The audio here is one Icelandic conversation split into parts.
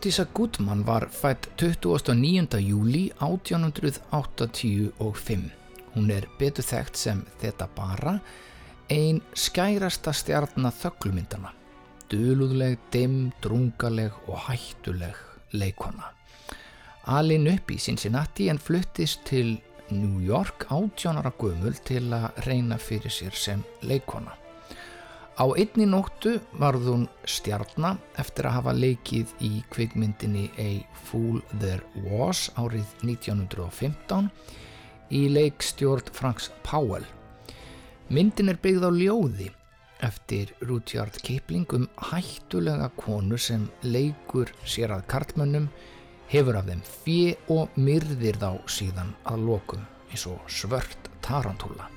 Theodisa Gutmann var fætt 29. júli 1885. Hún er betur þekkt sem þetta bara ein skærasta stjarnar þöglumyndana. Dölúðleg, dimm, drungaleg og hættuleg leikona. Alin upp í Cincinnati en fluttist til New York átjónara gömul til að reyna fyrir sér sem leikona. Á einni nóttu varð hún stjarnar eftir að hafa leikið í kvikmyndinni A Fool There Was árið 1915 í leikstjórn Franks Powell. Myndin er byggð á ljóði eftir Rudyard Kipling um hættulega konu sem leikur sér að kartmönnum hefur af þeim fjö og myrðir þá síðan að lokum eins og svört tarantúla.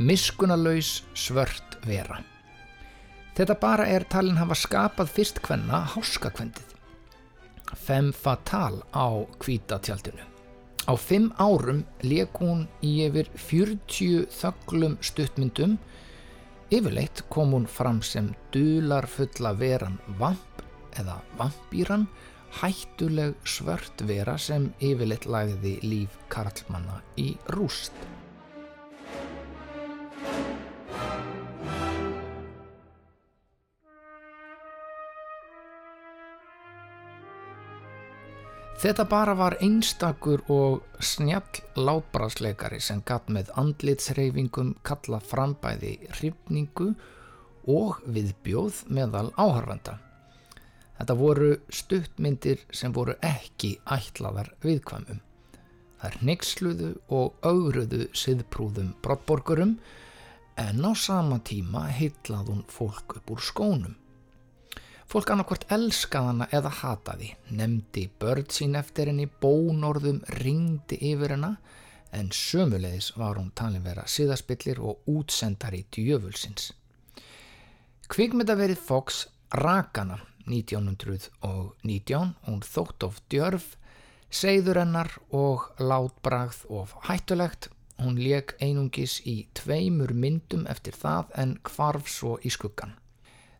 Miskunalaus svört vera. Þetta bara er talin hafa skapað fyrst hvenna háskakvendið. Fem fatal á kvítatjaldinu. Á fimm árum leik hún í yfir 40 þöglum stuttmyndum. Yfirleitt kom hún fram sem dular fulla veran vamp eða vampýran, hættuleg svört vera sem yfirleitt lagði líf Karlmanna í rúst. Þetta bara var einstakur og snjall látbrásleikari sem gatt með andlitsreifingum kalla frambæði hrifningu og viðbjóð meðal áharfanda. Þetta voru stuttmyndir sem voru ekki ætlaðar viðkvæmum. Það nexluðu og augruðu siðprúðum brottborgurum en á sama tíma heitlað hún fólk upp úr skónum. Fólk annarkvort elskaði hana eða hataði, nefndi börn sín eftir henni, bónorðum ringdi yfir henna en sömulegis var hún talin vera siðaspillir og útsendari djöfulsins. Kvikmyndaverið Fox rakana 1919, hún þótt of djörf, segður hennar og látbragð of hættulegt, hún leik einungis í tveimur myndum eftir það en kvarf svo í skuggan.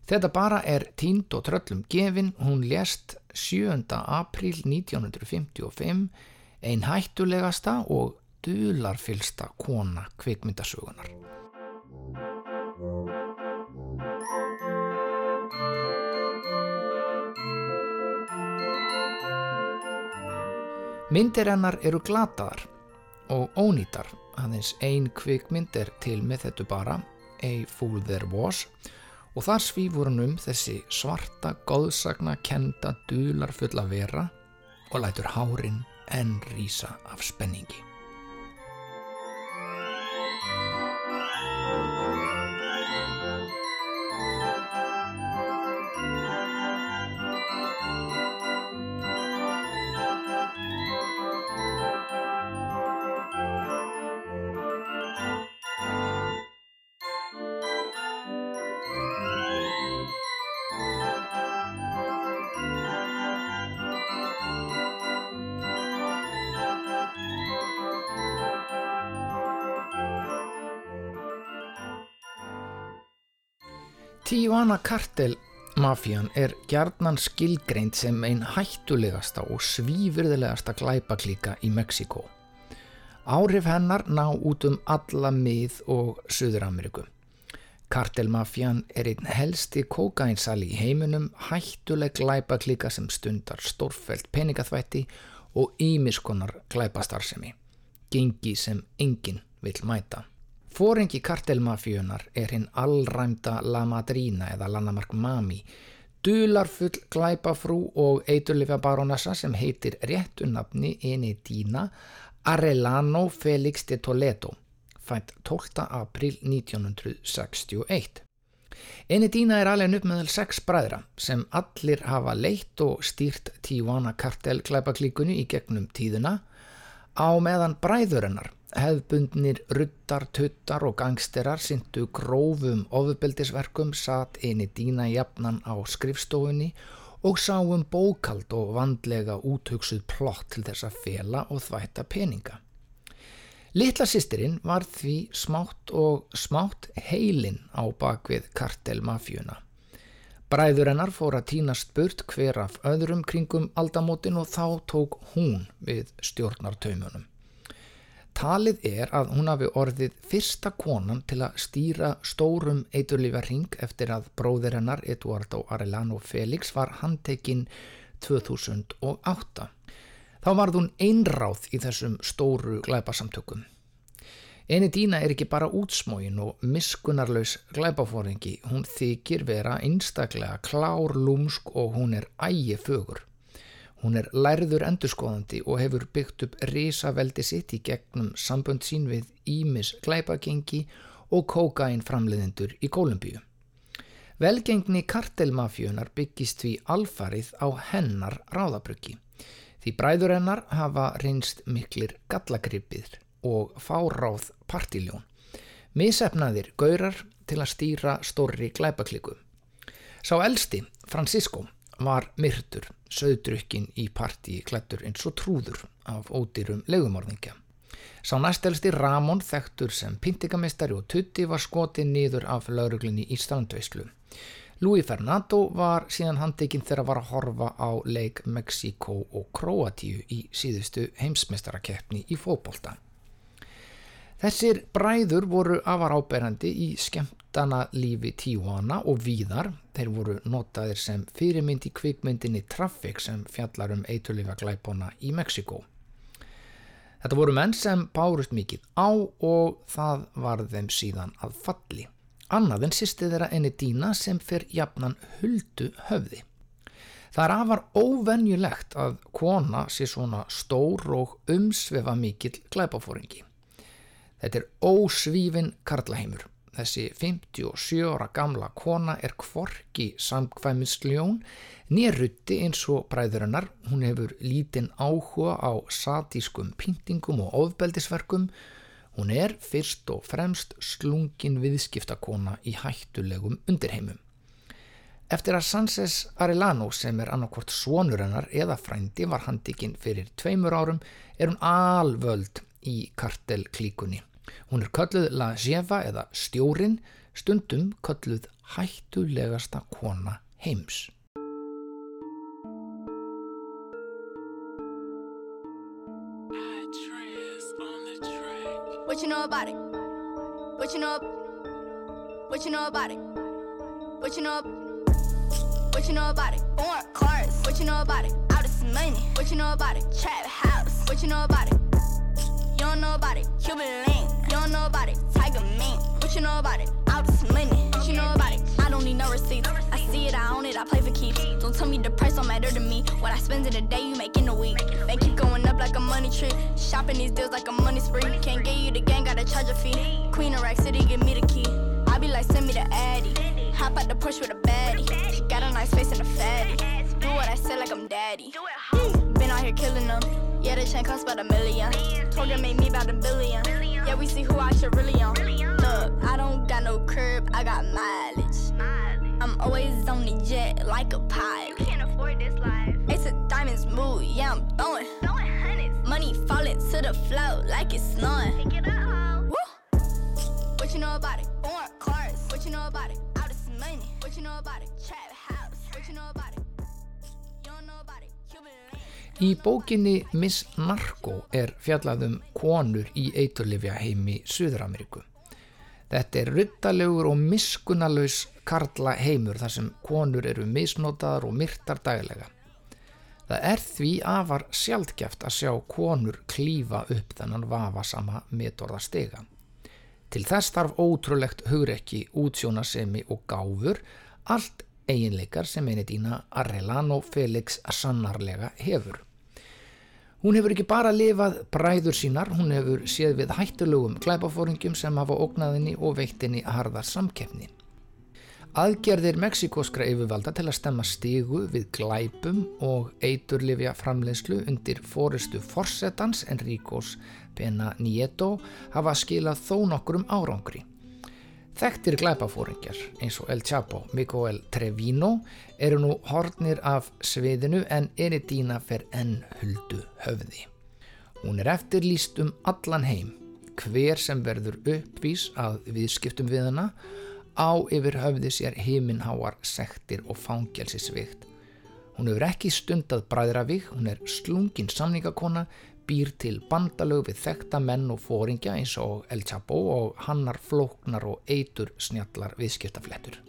Þetta bara er tínd og tröllum gefin, hún lést 7. apríl 1955, ein hættulegasta og dularfylsta kona kvikmyndasögunar. Myndir hennar eru glataðar og ónýtar, aðeins ein kvikmynd er til með þetta bara, A Fool There Was, og þar svífur hann um þessi svarta, góðsagna, kenda, dularfulla vera og lætur hárin enn rýsa af spenningi. Tijuana kartel mafían er gjarnan skilgreint sem einn hættulegasta og svífyrðilegasta glæpaklíka í Mexiko. Áhrif hennar ná út um alla mið og Suður-Ameriku. Kartelmafían er einn helsti kókainsali í heiminum, hættuleg glæpaklíka sem stundar stórfælt peningaþvætti og ímiskonar glæpastarsemi. Gengi sem enginn vil mæta. Fórengi kartelmafíunar er hinn allræmda La Madrina eða Lannamark Mami, dularfull glæpafrú og eiturlifa baronessa sem heitir réttunafni Enedina Arellano Felix de Toledo, fænt 12. april 1961. Eni dýna er alveg upp meðal sex bræðra sem allir hafa leitt og stýrt Tijuana kartel klæpaklíkunni í gegnum tíðuna á meðan bræðurinnar hefðbundnir ruttar, tuttar og gangsterar syndu grófum ofubeldisverkum satt eini dýna jafnan á skrifstofunni og sáum bókald og vandlega úthugsuð plott til þess að fela og þvætta peninga. Littla sýsterinn var því smátt og smátt heilin á bakvið kartelmafjuna. Bræður hennar fór að tínast burt hver af öðrum kringum aldamótin og þá tók hún við stjórnartaumunum. Talið er að hún hafi orðið fyrsta konan til að stýra stórum eiturlífarhing eftir að bróðir hennar Eduardo Arellano Felix var handtekinn 2008. Þá varð hún einráð í þessum stóru glæpasamtökum. Eni dýna er ekki bara útsmógin og miskunarlaus glæpafóringi, hún þykir vera einstaklega klár, lúmsk og hún er ægi fögur. Hún er lærður endurskoðandi og hefur byggt upp risaveldi sitt í gegnum sambönd sín við Ímis glæpagengi og kókain framleiðendur í Kólumbíu. Velgengni kartelmafjönar byggist því alfarið á hennar ráðabryggi. Því bræður hennar hafa reynst miklir gallagripir og fáráð partiljón. Misefnaðir gaurar til að stýra stórri glæpakliku. Sá elsti, Francisco, var myrtur söðdrukkin í partí klættur eins og trúður af ódýrum legumorðingja. Sá næstelsti Ramón þekktur sem pintigamistari og tutti var skotið niður af lauruglinni í strandveislu. Louis Fernando var síðan handekinn þegar var að horfa á leik Mexiko og Kroatíu í síðustu heimsmeistarakeppni í fókbólta. Þessir bræður voru afar áberandi í skemmtana lífi Tijuana og víðar. Þeir voru notaðir sem fyrirmynd í kvikmyndinni Traffic sem fjallar um eitulífa glæpona í Mexiko. Þetta voru menn sem bárust mikið á og það var þeim síðan að falli. Annað en sýsti þeirra enni dýna sem fer jafnan huldu höfði. Það er afar óvenjulegt að kona sé svona stór og umsvefa mikill glæpafóringi. Þetta er ósvífin karlaheimur. Þessi 57 ára gamla kona er kvorki samkvæminsljón, nýrutti eins og bræðurinnar. Hún hefur lítinn áhuga á satískum pyntingum og ofbeldisverkum. Hún er fyrst og fremst slungin viðskiptakona í hættulegum undirheimum. Eftir að Sanses Arellano sem er annarkvort svonur hennar eða frændi var handikinn fyrir tveimur árum er hún alvöld í kartelklíkunni. Hún er kölluð La Jeva eða stjórin, stundum kölluð hættulegasta kona heims. What you know about it? What you know? What you know about it? What you know? What you know about it? Born cars. What you know about it? Out of some money. What you know about it? Trap house. What you know about it? You don't know about it. Cuban link. You don't know about it. Tiger mink. What you know about it? Out this money. What you know about it? I don't need no receipts. I see it, I own it, I play for keeps. Don't tell me the price don't matter to me. What I spend in a day, you make in a week. They keep going up like a money tree. Shopping these deals like a money spree. Can't get you the gang, gotta charge a fee. Queen of Rack City, give me the key. I be like, send me the Addy. Hop out the push with a baddie. She got a nice face and a fatty. Do what I say like I'm daddy. Been out here killing them. Yeah, the chain cost about a million. Told them make me about a billion. Yeah, we see who I should really on. Look, I don't got no curb, I got mileage. I'm always on the jet like a pilot. You can't afford this life. It's a diamonds move, yeah, I'm throwing. Throwing hundreds. Money falling to the floor like it's snowing. Pick it up. Woo! What you know about it? Born cars. What you know about it? Out of some money. What you know about it? Trap house. What you know about it? Í bókinni Miss Narko er fjallaðum konur í eiturlifja heimi Suður-Ameríku. Þetta er ruttalegur og miskunalauðs karla heimur þar sem konur eru misnotaðar og myrtar daglega. Það er því afar sjaldgæft að sjá konur klífa upp þennan vafasama metorðastega. Til þess þarf ótrúlegt hugrekki, útsjónasemi og gáfur, allt eiginleikar sem einið dýna Arellano Felix sannarlega hefur. Hún hefur ekki bara lifað bræður sínar, hún hefur séð við hættulegum klæpafóringum sem hafa ógnaðinni og veittinni harðar samkeppni. Aðgerðir meksikóskra yfirvalda til að stemma stígu við glæpum og eiturlifja framleiðslu undir fóristu forsetans Enríkos Pena Nieto hafa skilað þó nokkur um árangri. Þekktir glæpafóringjar eins og El Chapo, Miguel Trevino eru nú hornir af sviðinu en Eridína fer enn huldu höfði. Hún er eftirlýst um allan heim, hver sem verður uppvís að viðskiptum við hana á yfir höfði sér heiminháar sektir og fangelsisvikt. Hún hefur ekki stundað bræðravig, hún er slungin samningakona, býr til bandalög við þekta menn og fóringja eins og El Chapo og hannar flóknar og eitur snjallar viðskiptaflettur.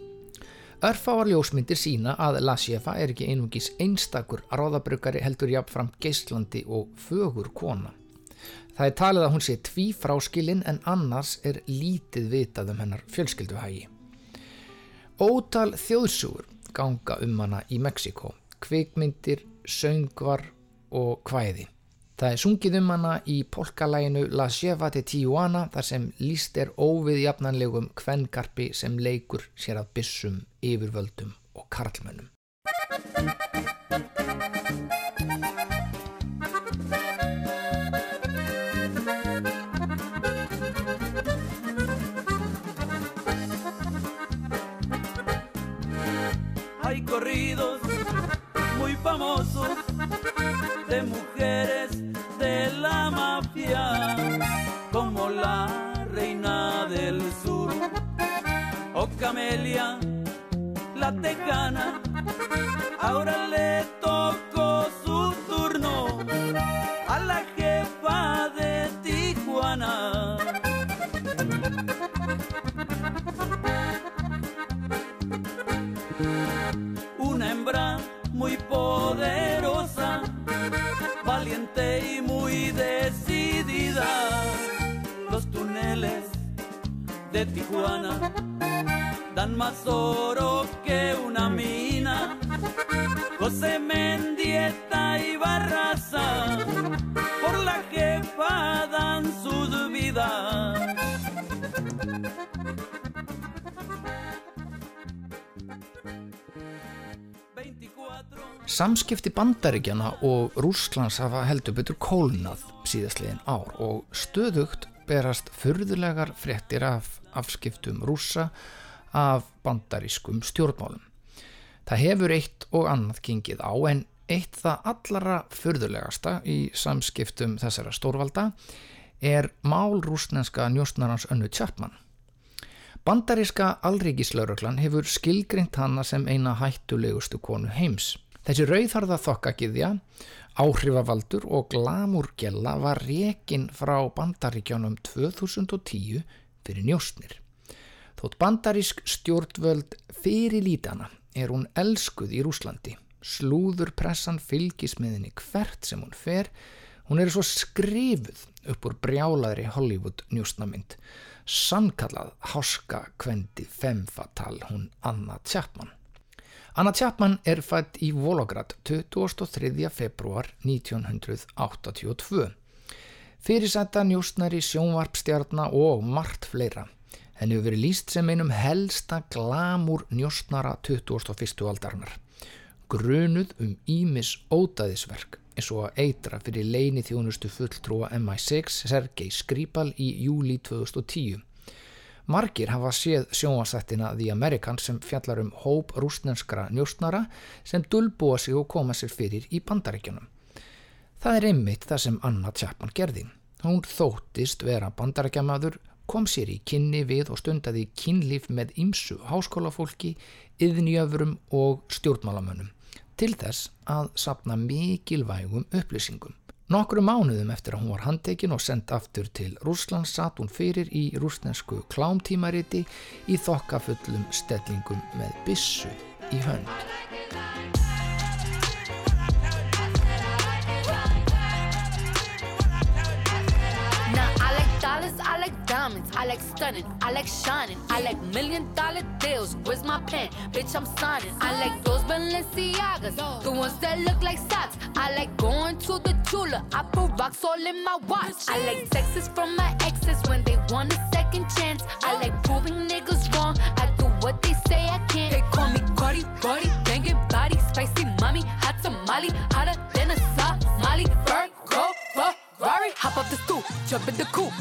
Örfáar ljósmyndir sína að La Sjefa er ekki einungis einstakur ráðabrukari heldur jáfnfram geislandi og fögur kona. Það er talið að hún sé tví fráskilinn en annars er lítið vitað um hennar fjölskylduhægi. Ótal þjóðsugur ganga um hana í Mexiko, kvikmyndir, söngvar og hvæði. Það er sungið um hana í polkalæginu La Cheva de Tijuana þar sem líst er óviðjafnanlegum kvengarpi sem leikur sér að bissum, yfirvöldum og karlmönnum. famosos de mujeres como la reina del sur o Camelia, la tejana. Ahora le tocó de Tijuana dan más oro que una mina. José Mendieta y Barraza por la jefa dan sus vidas. Samskipti bandaríkjana og Rúslands hafa heldur betur kólnað síðastliðin ár og stöðugt berast förðulegar fréttir af afskiptum rúsa af bandarískum stjórnmálum. Það hefur eitt og annað gengið á en eitt það allara förðulegasta í samskiptum þessara stórvalda er mál rúsnenska njóstnarans önnu Tjappmann. Bandaríska alríkislauröklan hefur skilgringt hana sem eina hættulegustu konu heims. Þessi rauðharða þokkagiðja, áhrifavaldur og glamúrgjella var rekin frá bandaríkjónum 2010 fyrir njóstnir. Þótt bandarísk stjórnvöld fyrir lítana er hún elskuð í Rúslandi. Slúðurpressan fylgismiðinni hvert sem hún fer, hún er svo skrifuð upp úr brjálaðri Hollywood njóstnamind. Sannkallað háska kvendi femfatal hún Anna Tjappmann. Anna Chapman er fætt í Volograd 23. februar 1982. Fyrirsætta njóstnari sjónvarpstjarnar og margt fleira. Henni hefur verið líst sem einum helsta glamúr njóstnara 21. aldarinnar. Grunuð um Ímis ótaðisverk eins og að eitra fyrir leini þjónustu fulltrúa MI6 Sergei Skripal í júli 2010. Margir hafa séð sjónvastættina The American sem fjallar um hóp rúsnenskra njóstnara sem dulbúa sig og koma sér fyrir í bandaríkjunum. Það er einmitt það sem Anna Chapman gerði. Hún þóttist vera bandarækjamaður, kom sér í kynni við og stundaði kynlíf með ymsu háskólafólki, yðnjöfurum og stjórnmálamönnum til þess að sapna mikilvægum upplýsingum. Nokkru mánuðum eftir að hún var handtekinn og sendt aftur til Rúslands satt hún fyrir í rúsnensku klámtímariti í þokkafullum stellingum með bissu í hönd. Dollars, I like diamonds, I like stunning, I like shining, I like million dollar deals. Where's my pen? Bitch, I'm signing. I like those Balenciagas, the ones that look like socks. I like going to the Tula, I put rocks all in my watch. I like texts from my exes when they want a second chance. I like proving niggas wrong. I do what they say I can't. They call me Cardi, Cardi, banging body, spicy mommy, hot tamale, hotter than a Somali. Virgo, Ferrari, hop up the stoop, jump in the coop.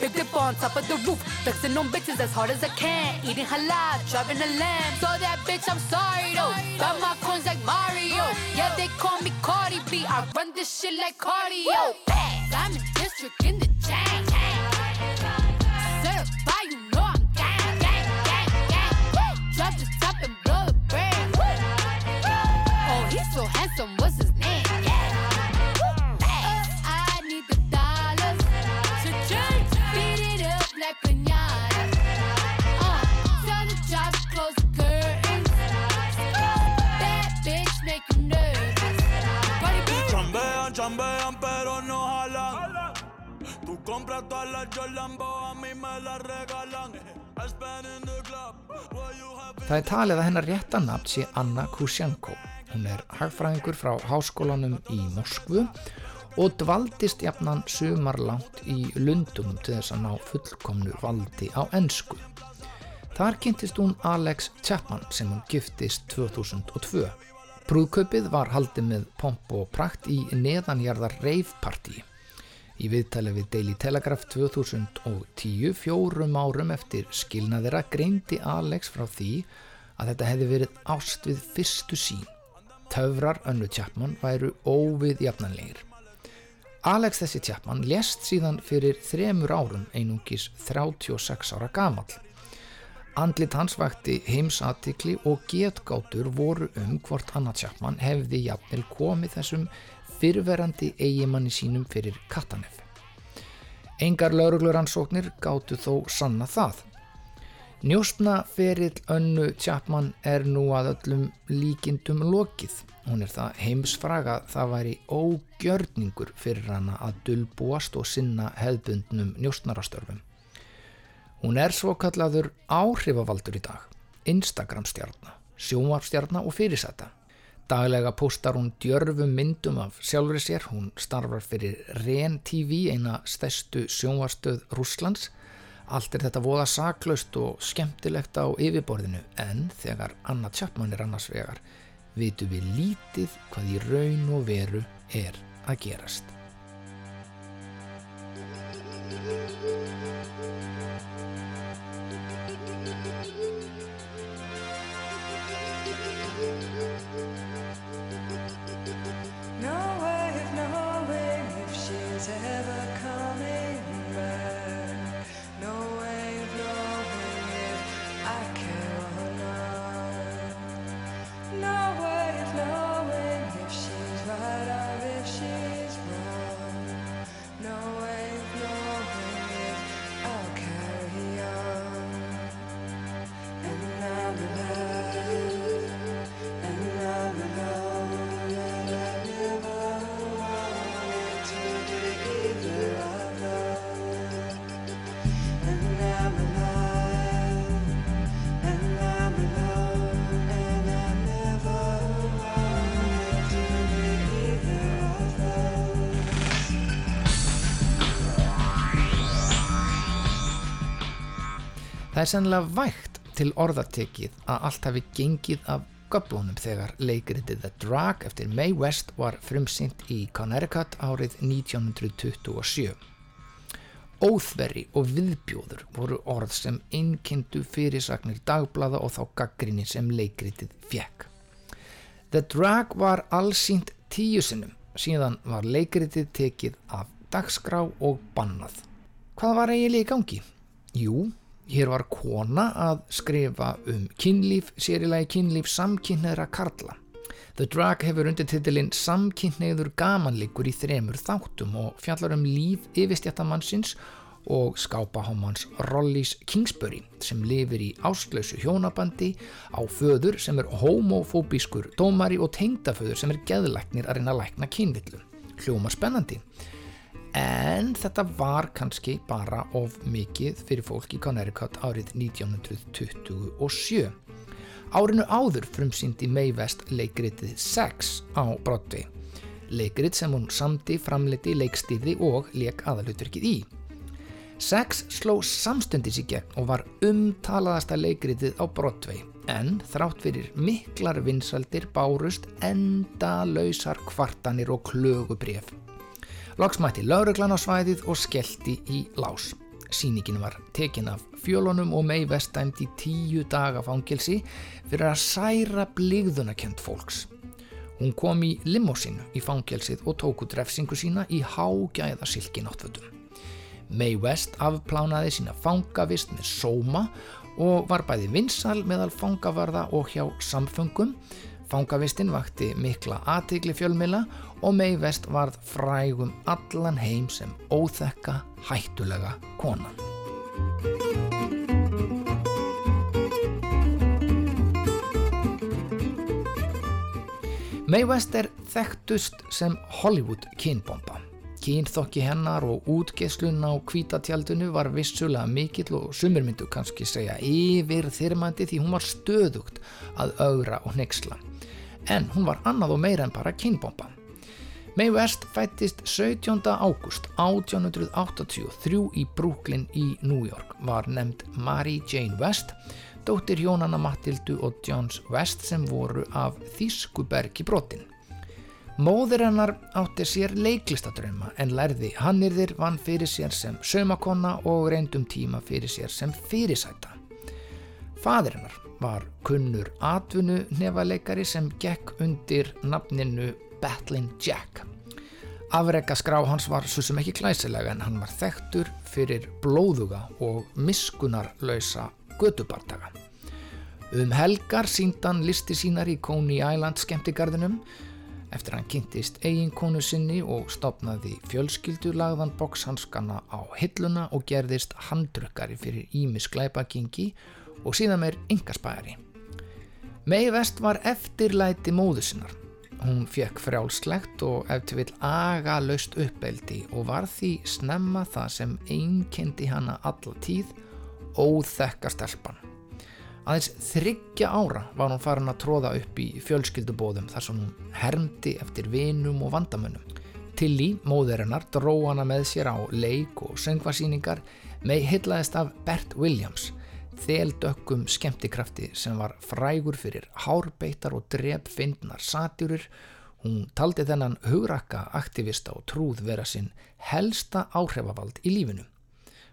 Big dip on top of the roof, flexing on bitches as hard as I can. Eating halal, driving a lamb. So that bitch, I'm sorry though. Got my coins like Mario. Yeah, they call me Cardi B. I run this shit like cardio. Diamond district in the chain. Chambean, pero no jalan. Tú compras todas las Jolambo, a mí me las regalan. Það er talið að hennar rétta nafn sé Anna Kushenko. Hún er hagfræðingur frá háskólanum í Moskvu og dvaldist jafnan sumarlangt í Lundunum til þess að ná fullkomnu valdi á ensku. Þar kynntist hún Alex Chapman sem hún giftist 2002. Brúðkaupið var haldið með pomp og prakt í neðanjarðar reifpartíi. Í viðtali við Daily Telegraph 2010, fjórum árum eftir skilnaðira, greindi Alex frá því að þetta hefði verið ást við fyrstu sín. Töfrar önnu Chapman væru óviðjafnanlegir. Alex þessi Chapman lést síðan fyrir þremur árum einungis 36 ára gamal. Andlit hans vakti heimsatikli og getgátur voru um hvort Anna Chapman hefði jafnvel komið þessum fyrverandi eigimanni sínum fyrir Katanef. Engar laurugluransóknir gátu þó sanna það. Njóstna ferill önnu Chapman er nú að öllum líkindum lokið. Hún er það heimsfraga það væri ógjörningur fyrir hana að dulbúast og sinna hefðbundnum njóstnarastörfum. Hún er svo kallaður áhrifavaldur í dag, Instagram stjarnar, sjónvarpstjarnar og fyrirsæta. Daglega postar hún djörfum myndum af sjálfri sér, hún starfar fyrir REN TV, eina stærstu sjónvarstöð Rúslands. Allt er þetta voða saklaust og skemmtilegt á yfirborðinu en þegar Anna Chapman er annars vegar vitum við lítið hvað í raun og veru er að gerast. Það er sennilega vægt til orðatekið að allt hafi gengið af göblunum þegar leikritið The Drag eftir Mae West var frumsýnt í Connecticut árið 1927. Óþverri og viðbjóður voru orð sem einnkynntu fyrirsagnir dagblada og þá gaggrinni sem leikritið fekk. The Drag var allsýnt tíu sinnum, síðan var leikritið tekið af dagskrá og bannað. Hvað var eiginlega í gangi? Jú, hér var kona að skrifa um kynlíf, sérilagi kynlíf samkynneðra karla. The Drag hefur undir titilinn Samkynneður gamanleikur í þremur þáttum og fjallar um líf yfirstjættamannsins og skápahámans Rollís Kingsbury sem lifir í ástlausu hjónabandi á föður sem er homofóbískur dómari og tengdaföður sem er geðlæknir að reyna að lækna kynvillu. Hljóma spennandi. En þetta var kannski bara of mikið fyrir fólk í Connecticut árið 1927. Árinu áður frumsýndi Mae West leikritið Sex á Broadway. Leikrit sem hún samdi, framleiti, leikstýrði og leik aðalutverkið í. Sex sló samstundis í gegn og var umtalaðasta leikritið á Broadway en þrátt fyrir miklar vinsaldir bárust enda lausar kvartanir og klögubref. Loksmætti lauruglan á svæðið og skellti í lás. Sýningin var tekin af fjölunum og mei vestæmt í tíu daga fangilsi fyrir að særa bligðunarkend fólks. Hún kom í limósinu í fangilsið og tóku drefsingu sína í hágæða silki náttfötum. Mae West afplánaði sína fangavist með sóma og var bæði vinsal meðal fangavarða og hjá samfungum. Fangavistinn vakti mikla aðtigli fjölmila og Mae West varð frægum allan heim sem óþekka hættulega konan. Mae West er þekktust sem Hollywood kynbomba. Kynþokki hennar og útgeslun á kvítatjaldinu var vissulega mikill og sumir myndu kannski segja yfir þyrmandi því hún var stöðugt að augra og nexla. En hún var annað og meira en bara kynbomba. Mae West fættist 17. ágúst 1883 í Brooklyn í New York, var nefnd Mary Jane West, dóttir hjónana Matildu og Johns West sem voru af Þískubergi brotin. Móður hennar átti sér leiklistadrauma en lærði hannirðir vann fyrir sér sem saumakonna og reyndum tíma fyrir sér sem fyrirsæta. Fadir hennar var kunnur atvinnu nefaleikari sem gekk undir nafninu Battling Jack. Afrega skrá hans var svo sem ekki glæsilega en hann var þekktur fyrir blóðuga og miskunarlausa gödubardaga. Um helgar síndan listi sínar í Coney Island skemmtigarðinum eftir hann kynntist eiginkonu sinni og stopnaði fjölskyldu lagðan bokshanskana á hilluna og gerðist handrukkari fyrir Ímis glæpagengi og síðan meir yngaspæri. Mei Vest var eftirlæti móðu sinnar. Hún fekk frjálslegt og eftir vil aga laust uppeldi og var því snemma það sem einkendi hana alla tíð óþekka stelpan. Aðeins þryggja ára var hún farin að tróða upp í fjölskyldubóðum þar sem hún hermdi eftir vinum og vandamönnum. Tilly, móðurinnar, dró hana með sér á leik og söngvasýningar með hillaðist af Bert Williams, þeldökkum skemmtikrafti sem var frægur fyrir hárbeittar og drepfindnar satjúrir. Hún taldi þennan hugrakka aktivista og trúð vera sinn helsta áhrifavald í lífinu.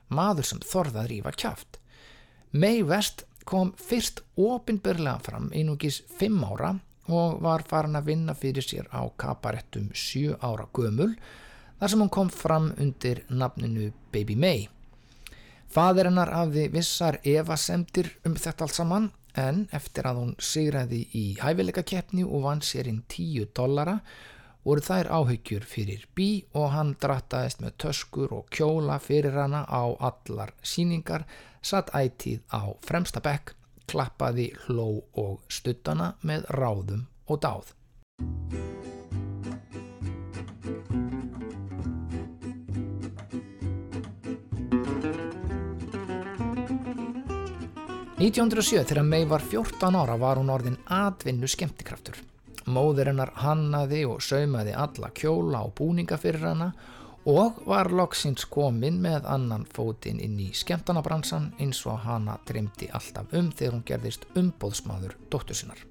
Maður sem þorðað rífa kjáft. Mae West kom fyrst opinbörlega fram einugis fimm ára og var farin að vinna fyrir sér á kabarettum sjö ára gömul þar sem hún kom fram undir nafninu Baby May. Fadir hennar hafði vissar evasemdir um þetta allt saman en eftir að hún sigraði í hæfileika keppni og vann sér inn 10 dollara voru þær áhyggjur fyrir bí og hann drattaðist með töskur og kjóla fyrir hana á allar síningar, satt ætið á fremsta bekk, klappaði hló og stuttana með ráðum og dáð. 1907 þegar May var 14 ára var hún orðin atvinnu skemmtikraftur. Móður hennar hannaði og saumaði alla kjóla og búninga fyrir hana og var loksins komin með annan fótinn inn í skemmtanabransan eins og hana dreymdi alltaf um þegar hún gerðist umbóðsmaður dóttur sinnar.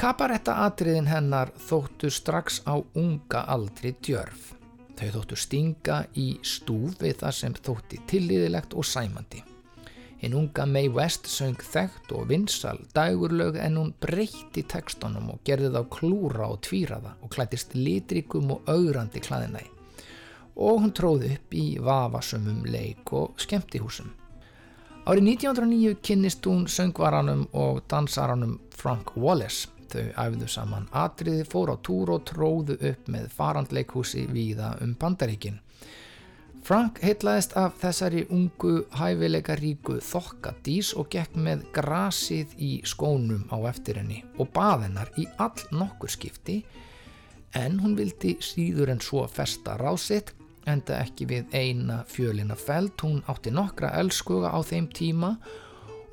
Kabaretta atriðin hennar þóttu strax á unga aldri djörf. Þau þóttu stinga í stúf við það sem þótti tillýðilegt og sæmandi. Hinn unga Mae West söng þekkt og vinsal dagurlög en hún breytti tekstunum og gerði þá klúra og tvíraða og klættist litrikum og augrandi klæðinægi. Og hún tróði upp í vafasumum leik og skemmtihúsum. Árið 1909 kynnist hún söngvaranum og dansaranum Frank Wallace. Þau æfðu saman atriði, fór á túr og tróðu upp með farandleikhúsi víða um bandaríkinn. Frank heitlaðist af þessari ungu hæfileika ríku þokkadís og gekk með grasið í skónum á eftir henni og bað hennar í all nokkur skipti en hún vildi síður en svo festa rásitt enda ekki við eina fjölina felt, hún átti nokkra elskuga á þeim tíma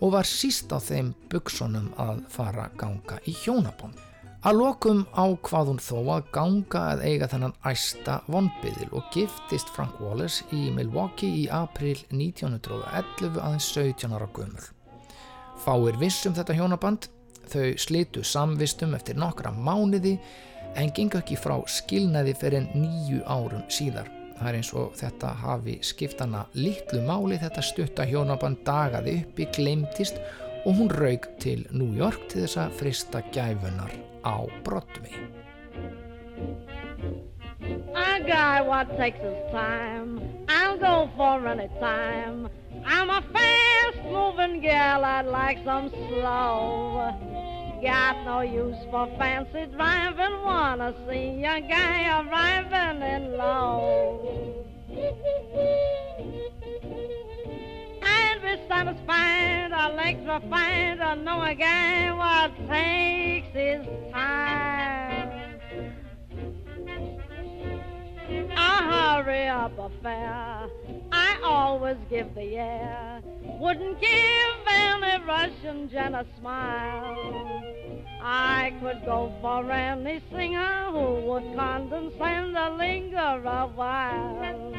og var síst á þeim buksunum að fara ganga í hjónabond. Að lokum ákvað hún þó að ganga að eiga þennan æsta vonbyðil og giftist Frank Wallace í Milwaukee í april 1911 aðeins 17 ára gömul. Fáir vissum þetta hjónaband, þau slitu samvistum eftir nokkra mánuði en gengu ekki frá skilnaði fyrir nýju árum síðar. Það er eins og þetta hafi skiptana litlu máli þetta stutta hjónaband dagaði uppi, glemtist og hún raug til New York til þess að frista gæfunar á Broadway. A guy what takes his time, I'll go for any time. I'm a fast moving gal, I'd like some slow. Got no use for fancy driving, wanna see a guy arriving in low. Be satisfied, electrified, to know a guy what takes his time. A hurry up affair, I always give the air. Wouldn't give any Russian gent a smile. I could go for any singer who would condescend to linger a while.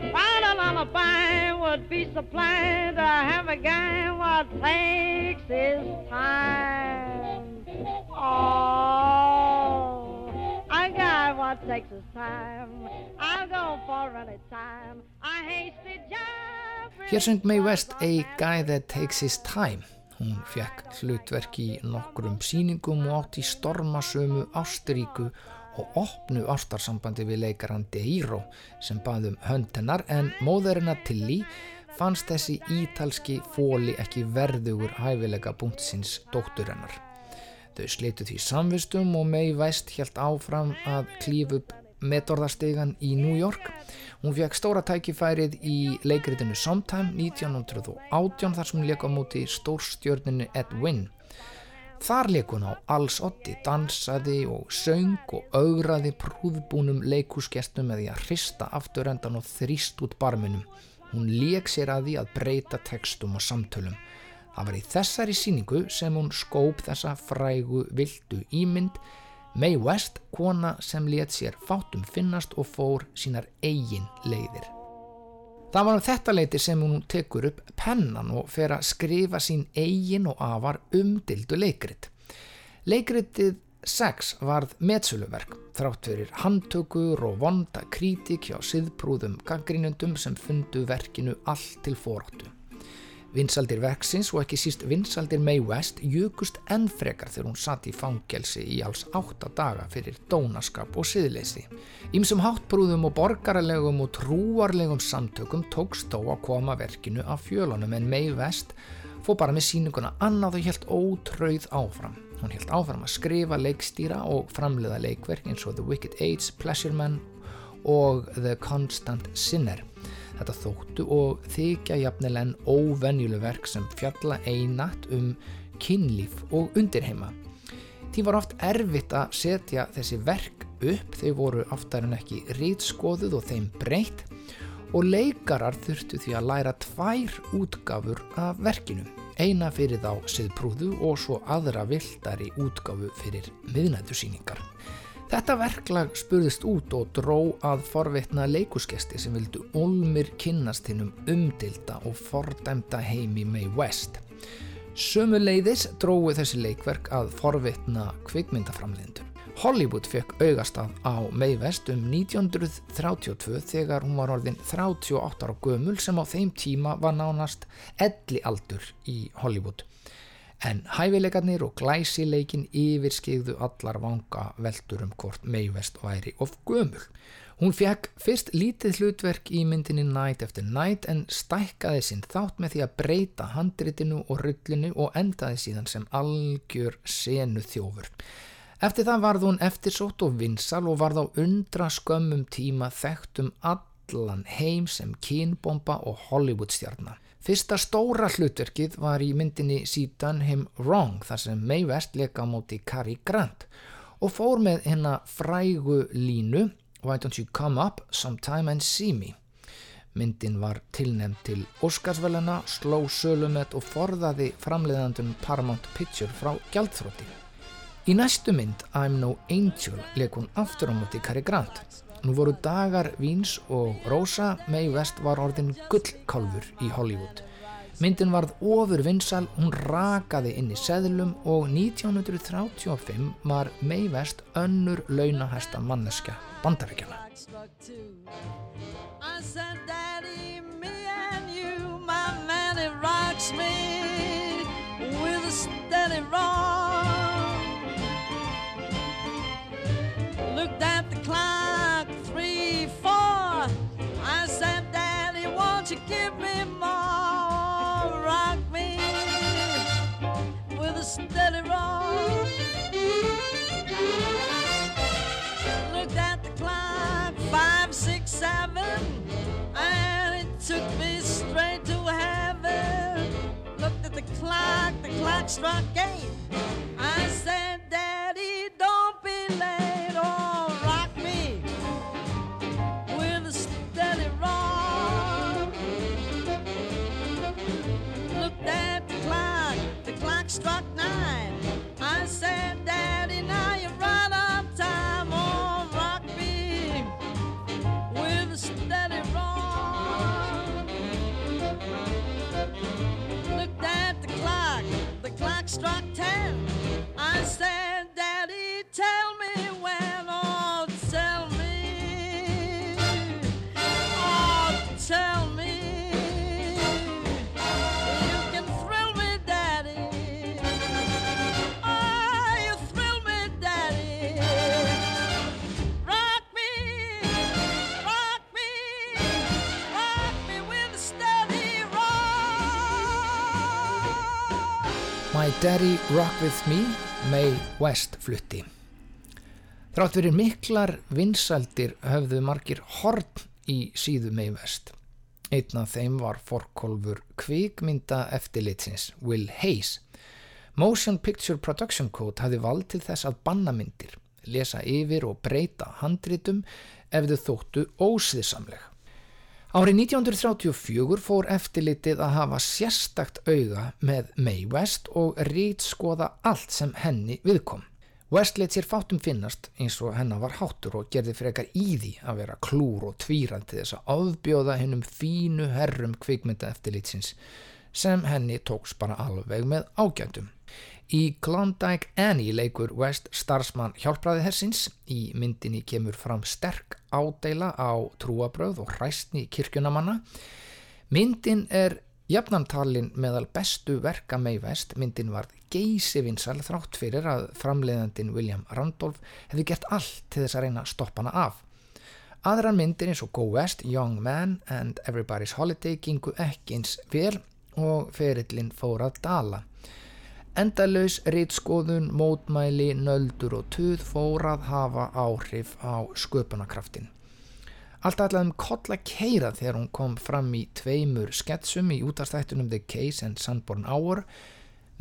While a lullaby would be supplied to have a guy what takes his time. Oh, a guy what takes his time. I'll go for any time. A hasty job. Hér söng Mae West A Guy That Takes His Time. Hún fekk hlutverk í nokkrum síningum og átt í stormasömu ásturíku og opnu ástarsambandi við leikaran Deiro sem baðum hönd hennar en móðurina Tilly fannst þessi ítalski fóli ekki verðugur hæfilega búntsins dóttur hennar. Þau slitu því samvistum og Mae West helt áfram að klíf upp metorðarstegan í New York. Hún fekk stóra tækifærið í leikritinu Sometime 1918 þar sem hún leik á móti stórstjörninu Ed Wynn. Þar leik hún á alls otti, dansaði og söng og augraði prúðbúnum leikúsgestum með því að hrista afturendan og þrýst út barminum. Hún leik sér að því að breyta textum og samtölum. Það var í þessari síningu sem hún skóp þessa frægu vildu ímynd Mae West, kona sem let sér fátum finnast og fór sínar eigin leiðir. Það var um þetta leiti sem hún tekur upp pennan og fer að skrifa sín eigin og afar umdildu leikrit. Leikritið 6 varð metsöluverk þrátt fyrir handtökur og vonda krítik hjá siðprúðum gaggrínundum sem fundu verkinu allt til foráttu. Vinsaldir verksins og ekki síst vinsaldir Mae West jökust enn frekar þegar hún satt í fangelsi í alls átta daga fyrir dónaskap og siðleysi. Ímsum háttbrúðum og borgaralegum og trúarlegum samtökum tókst þó að koma verkinu af fjölunum en Mae West fór bara með síninguna annað og helt ótrauð áfram. Hún helt áfram að skrifa, leikstýra og framleiða leikverk eins og The Wicked Age, Pleasure Man og The Constant Sinner. Þetta þóttu og þykja jafnvel en óvenjuleg verk sem fjalla einatt um kynlíf og undirheima. Því var oft erfitt að setja þessi verk upp, þau voru oftar en ekki rítskoðuð og þeim breytt og leikarar þurftu því að læra tvær útgafur af verkinu. Eina fyrir þá siðprúðu og svo aðra vildari útgafu fyrir miðnættusýningar. Þetta verklag spurðist út og dró að forvitna leikuskesti sem vildu olmir kynnast hinnum umdilda og fordæmda heimi Mae West. Sömu leiðis drói þessi leikverk að forvitna kvikmyndaframlindur. Hollywood fekk augastaf á Mae West um 1932 þegar hún var orðin 38 ára gömul sem á þeim tíma var nánast elli aldur í Hollywood. En hæfileikarnir og glæsileikin yfirskigðu allar vanga veldur um hvort Mae West væri of gömul. Hún fekk fyrst lítið hlutverk í myndinni Night After Night en stækkaði sinn þátt með því að breyta handritinu og rullinu og endaði síðan sem algjör senu þjófur. Eftir það varð hún eftirsótt og vinsal og varð á undra skömmum tíma þekkt um allan heim sem kynbomba og Hollywoodstjarnar. Fyrsta stóra hlutverkið var í myndinni Done Him Wrong þar sem Mae West leka á móti Cary Grant og fór með hennar frægu línu Why don't you come up sometime and see me? Myndin var tilnefnd til Óskarsvæluna, sló sölumett og forðaði framleiðandun Paramount Picture frá gjaldþrótti. Í næstu mynd, I'm No Angel, leik hún aftur á móti Cary Grant. Nú voru dagar Víns og Rosa, Mae West var orðin gullkálfur í Hollywood. Myndin varð ofur vinsal, hún rakaði inn í seðlum og 1935 var Mae West önnur launahæsta manneska bandaríkjana. Looked at the clock, won't you give me more? Rock me with a steady rock. Looked at the clock, five, six, seven, and it took me straight to heaven. Looked at the clock, the clock struck eight. I said, Daddy, don't be late, I said, Daddy, tell me My Daddy Rock With Me, Mae West flutti. Þrátt fyrir miklar vinsaldir höfðu margir horn í síðu Mae West. Einn af þeim var forkolfur kvikmynda eftirlitsins, Will Hayes. Motion Picture Production Code hafði vald til þess að banna myndir, lesa yfir og breyta handritum ef þau þóttu ósviðsamleg. Árið 1934 fór eftirlitið að hafa sérstakt auga með Mae West og rítskoða allt sem henni viðkom. West let sér fátum finnast eins og hennar var háttur og gerði frekar í því að vera klúr og tvíran til þess að ofbjóða hennum fínu herrum kvikmynda eftirlitsins sem henni tóks bara alveg með ágjöndum. Í Klondike Annie leikur West starfsmann hjálpraði hersins. Í myndinni kemur fram sterk ádeila á trúabröð og hræstni kirkjunamanna. Myndin er jafnantalin meðal bestu verka Mae West. Myndin var geysivinsal þrátt fyrir að framleiðandin William Randolph hefði gert allt til þess að reyna að stoppa hana af. Aðrar myndir eins og Go West, Young Man and Everybody's Holiday gengu ekki eins vel og ferillin fór að dala. Endalaus rítskoðun, mótmæli, nöldur og tuð fór að hafa áhrif á sköpunarkraftin. Allt allaveg um kolla keira þegar hún kom fram í tveimur sketsum í útastættunum The Case and Sunborn Hour.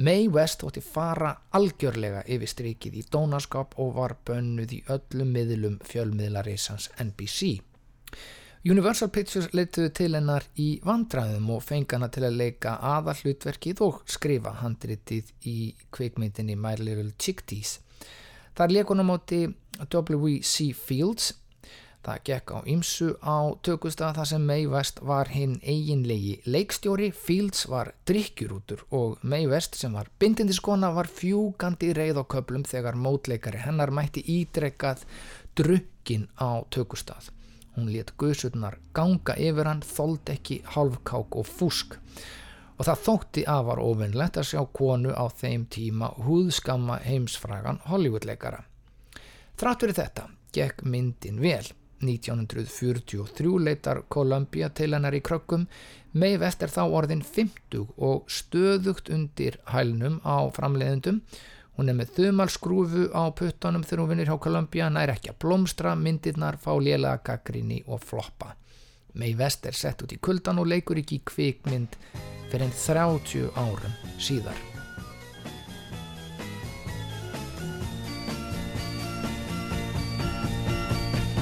Mae West þótti fara algjörlega yfir strikið í dónaskap og var bönnuð í öllum miðlum fjölmiðlareysans NBC. Universal Pictures leituðu til hennar í vandræðum og fengi hana til að leika aðal hlutverkið og skrifa handritið í kvikmyndinni My Little Chicktees. Þar leikunum átti W.C. Fields. Það gekk á ymsu á tökustaf þar sem Mae West var hinn eiginlegi leikstjóri, Fields var drikkjurútur og Mae West sem var bindindiskona var fjúgandi reið á köplum þegar mótleikari hennar mætti ídrekkað drukkin á tökustaf. Hún let guðsurnar ganga yfir hann, þóld ekki hálfkák og fúsk. Og það þótti afar ofinnlegt að sjá konu á þeim tíma húðskamma heimsfragan Hollywoodleikara. Þrátt fyrir þetta gekk myndin vel. 1943 leitar Columbia til hennar í krökkum, West er þá orðin 50 og stöðugt undir hælnum á framleiðendum Hún er með þumalskrúfu á puttanum þegar hún vinnir hjá Columbia, nær ekki að blómstra, myndirnar fá lélega gaggrinni og floppa. Mae West er sett út í kuldan og leikur ekki í kvikmynd fyrir enn 30 árum síðar.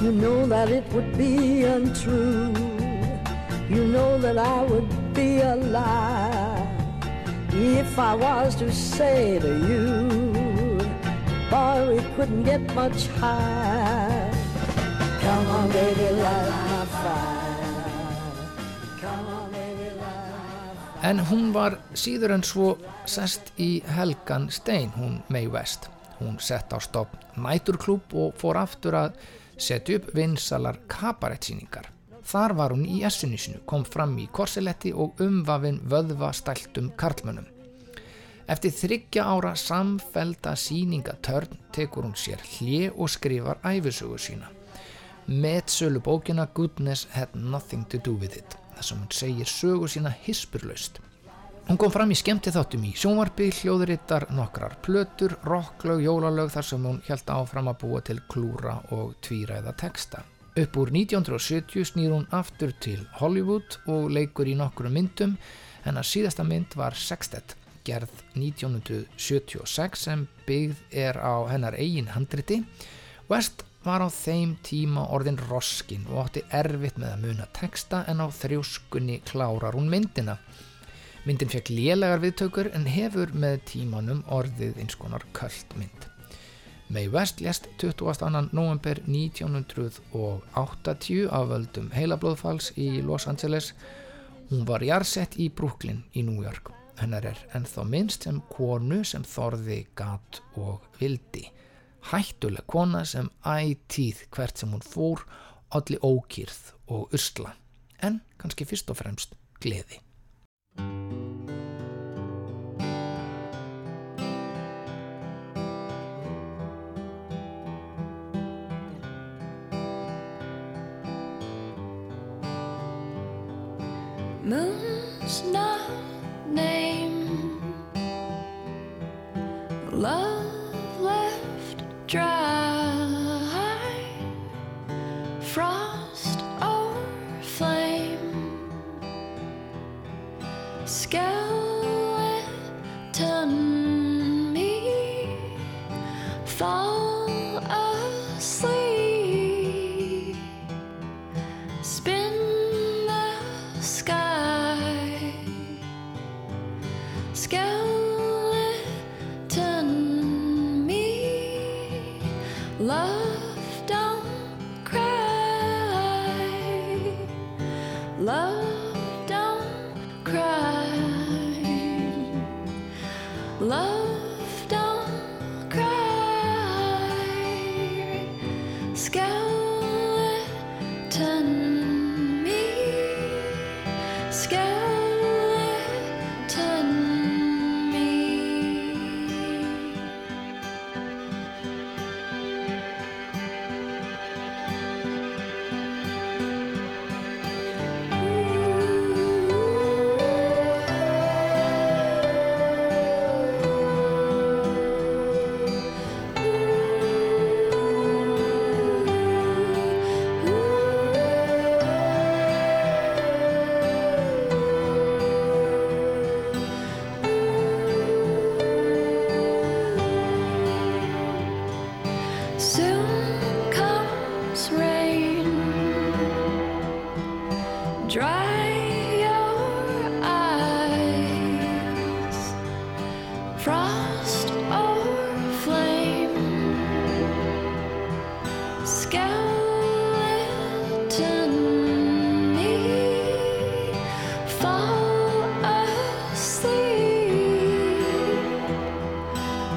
You know that it would be untrue. You know that I would be a lie if I was to say to you, boy, we couldn't get much higher. Come on, baby, light my fire. Come on, baby, light my fire. En hún var síður en svo sest í Helgan Stein, hún May West. Hún sett á stopp næturklúb og fór aftur að setja upp vinsalar kabarettsýningar. Þar var hún í essunisinu, kom fram í korseletti og umvafin vöðva stæltum karlmönnum. Eftir þryggja ára samfelda síningatörn tekur hún sér hlje og skrifar æfisögu sína. Með sölu bókina Goodness Had Nothing to Do With It, þar sem hún segir sögu sína hispurlaust. Hún kom fram í skemmti þáttum í sjónvarpi, hljóðurittar, nokkrar plötur, rocklaug, jólalög þar sem hún held áfram að búa til klúra og tvíræða texta. Upp úr 1970 snýr hún aftur til Hollywood og leikur í nokkru myndum en að síðasta mynd var Sextet, gerð 1976 sem byggð er á hennar eigin handriti. West var á þeim tíma orðin roskin og átti erfitt með að muna texta en á þrjóskunni klárar hún myndina. Myndin fekk lélegar viðtökur en hefur með tímanum orðið eins konar köld mynd. Mae West lést 22. november 1980 af völdum heilablóðfalls í Los Angeles. Hún var jarsett í Brooklyn í New York. Hennar er ennþá minnst sem konu sem þorði gat og vildi. Hættuleg kona sem ætíð hvert sem hún fór, allir ókýrð og usla. En kannski fyrst og fremst gleði. Love left dry.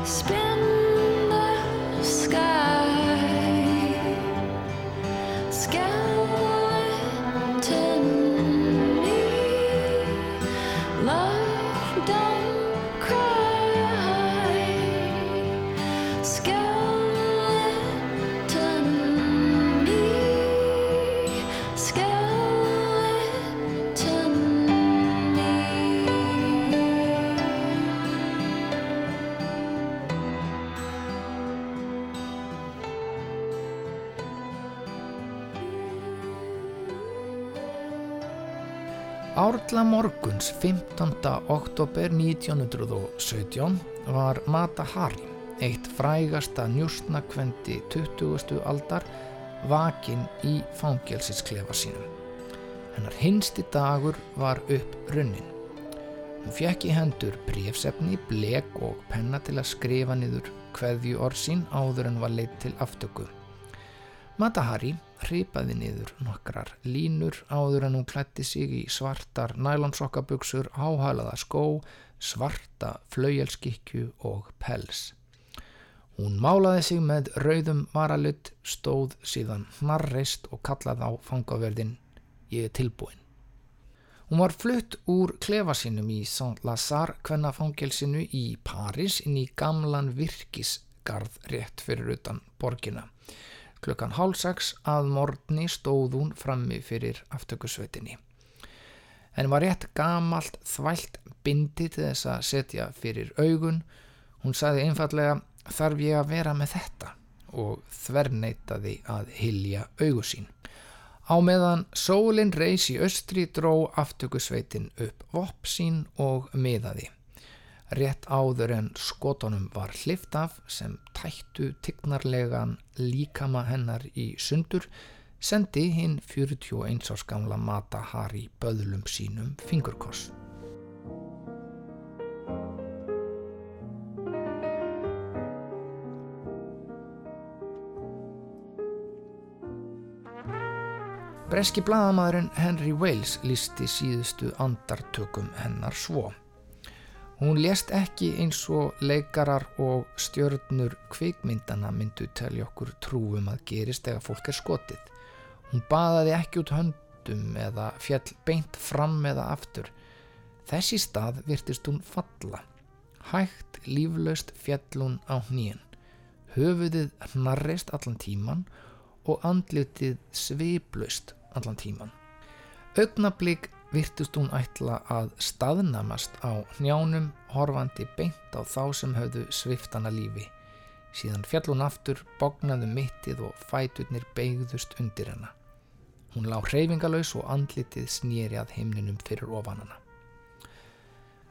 Spin Árla morguns 15. oktober 1917 var Mata Hari, eitt frægasta njústnakvendi 20. aldar, vakin í fangelsisklefa sínum. Hennar hinsti dagur var upp runnin. Hún fekk í hendur brefsefni, blek og penna til að skrifa niður kveðju orð sín áður en var leitt til aftöku. Matahari hripaði niður nokkrar línur áður en hún klætti sig í svartar nælonsokkabuxur, háhælaða skó, svarta flaujelskikju og pels. Hún málaði sig með rauðum varalutt, stóð síðan hnarreist og kallaði á fangaverðin Ég er tilbúin. Hún var flutt úr klefa sínum í Saint-Lazare kvennafangelsinu í Paris inn í gamlan virkisgarð rétt fyrir utan borgina. Klukkan hálfsaks að morgni stóð hún frammi fyrir aftökusveitinni. Henni var rétt gamalt þvælt bindi til þess að setja fyrir augun. Hún sagði einfallega þarf ég að vera með þetta og þverneitaði að hilja augu sín. Á meðan sólinn reys í östri dró aftökusveitin upp vopp sín og miðaði. Rétt áður en skotunum var hlift af sem tættu tignarlegan líkama hennar í sundur sendi hinn 41 árs gamla Mata Hari böðlum sínum fingurkoss. Breski blaðamadurinn Henry Wales lísti síðustu andartökum hennar svo. Hún lést ekki eins og leikarar og stjörnur kvikmyndana myndu telja okkur trúum að gerist þegar fólk er skotið. Hún baðaði ekki út höndum eða fjall beint fram eða aftur. Þessi stað virtist hún falla. Hægt líflaust fjall hún á hnýjan. Höfuðið hnarreist allan tíman og andlitið sviplaust allan tíman. Augnablík virtust hún ætla að staðnamast á hnjánum horfandi beint á þá sem höfðu sviftana lífi. Síðan fjall hún aftur, bognaðu mittið og fæturnir beigðust undir hennar. Hún lá hreyfingalös og andlitið snýri að heimninum fyrir ofanana.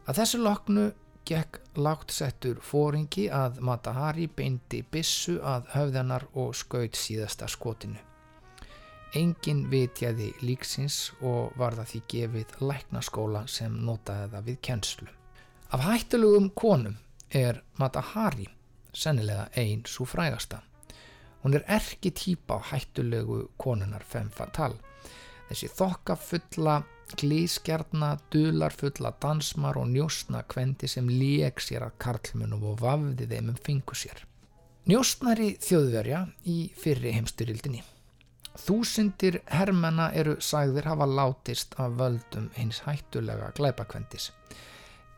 Að þessu loknu gekk lágt settur fóringi að Matahari beindi bissu að höfðanar og skaut síðasta skotinu. Engin vitjaði líksins og var það því gefið læknaskóla sem notaði það við kennslu. Af hættulugum konum er Matahari sennilega einn svo frægasta. Hún er erki típa á hættulegu konunar fem fatal. Þessi þokka fulla glískjarna, dular fulla dansmar og njóstna kvendi sem lék sér að karlmunum og vafði þeim um fingu sér. Njóstnari þjóðverja í fyrri heimstyrildinni. Þúsundir hermena eru sagðir hafa látist af völdum hins hættulega glæpakvendis.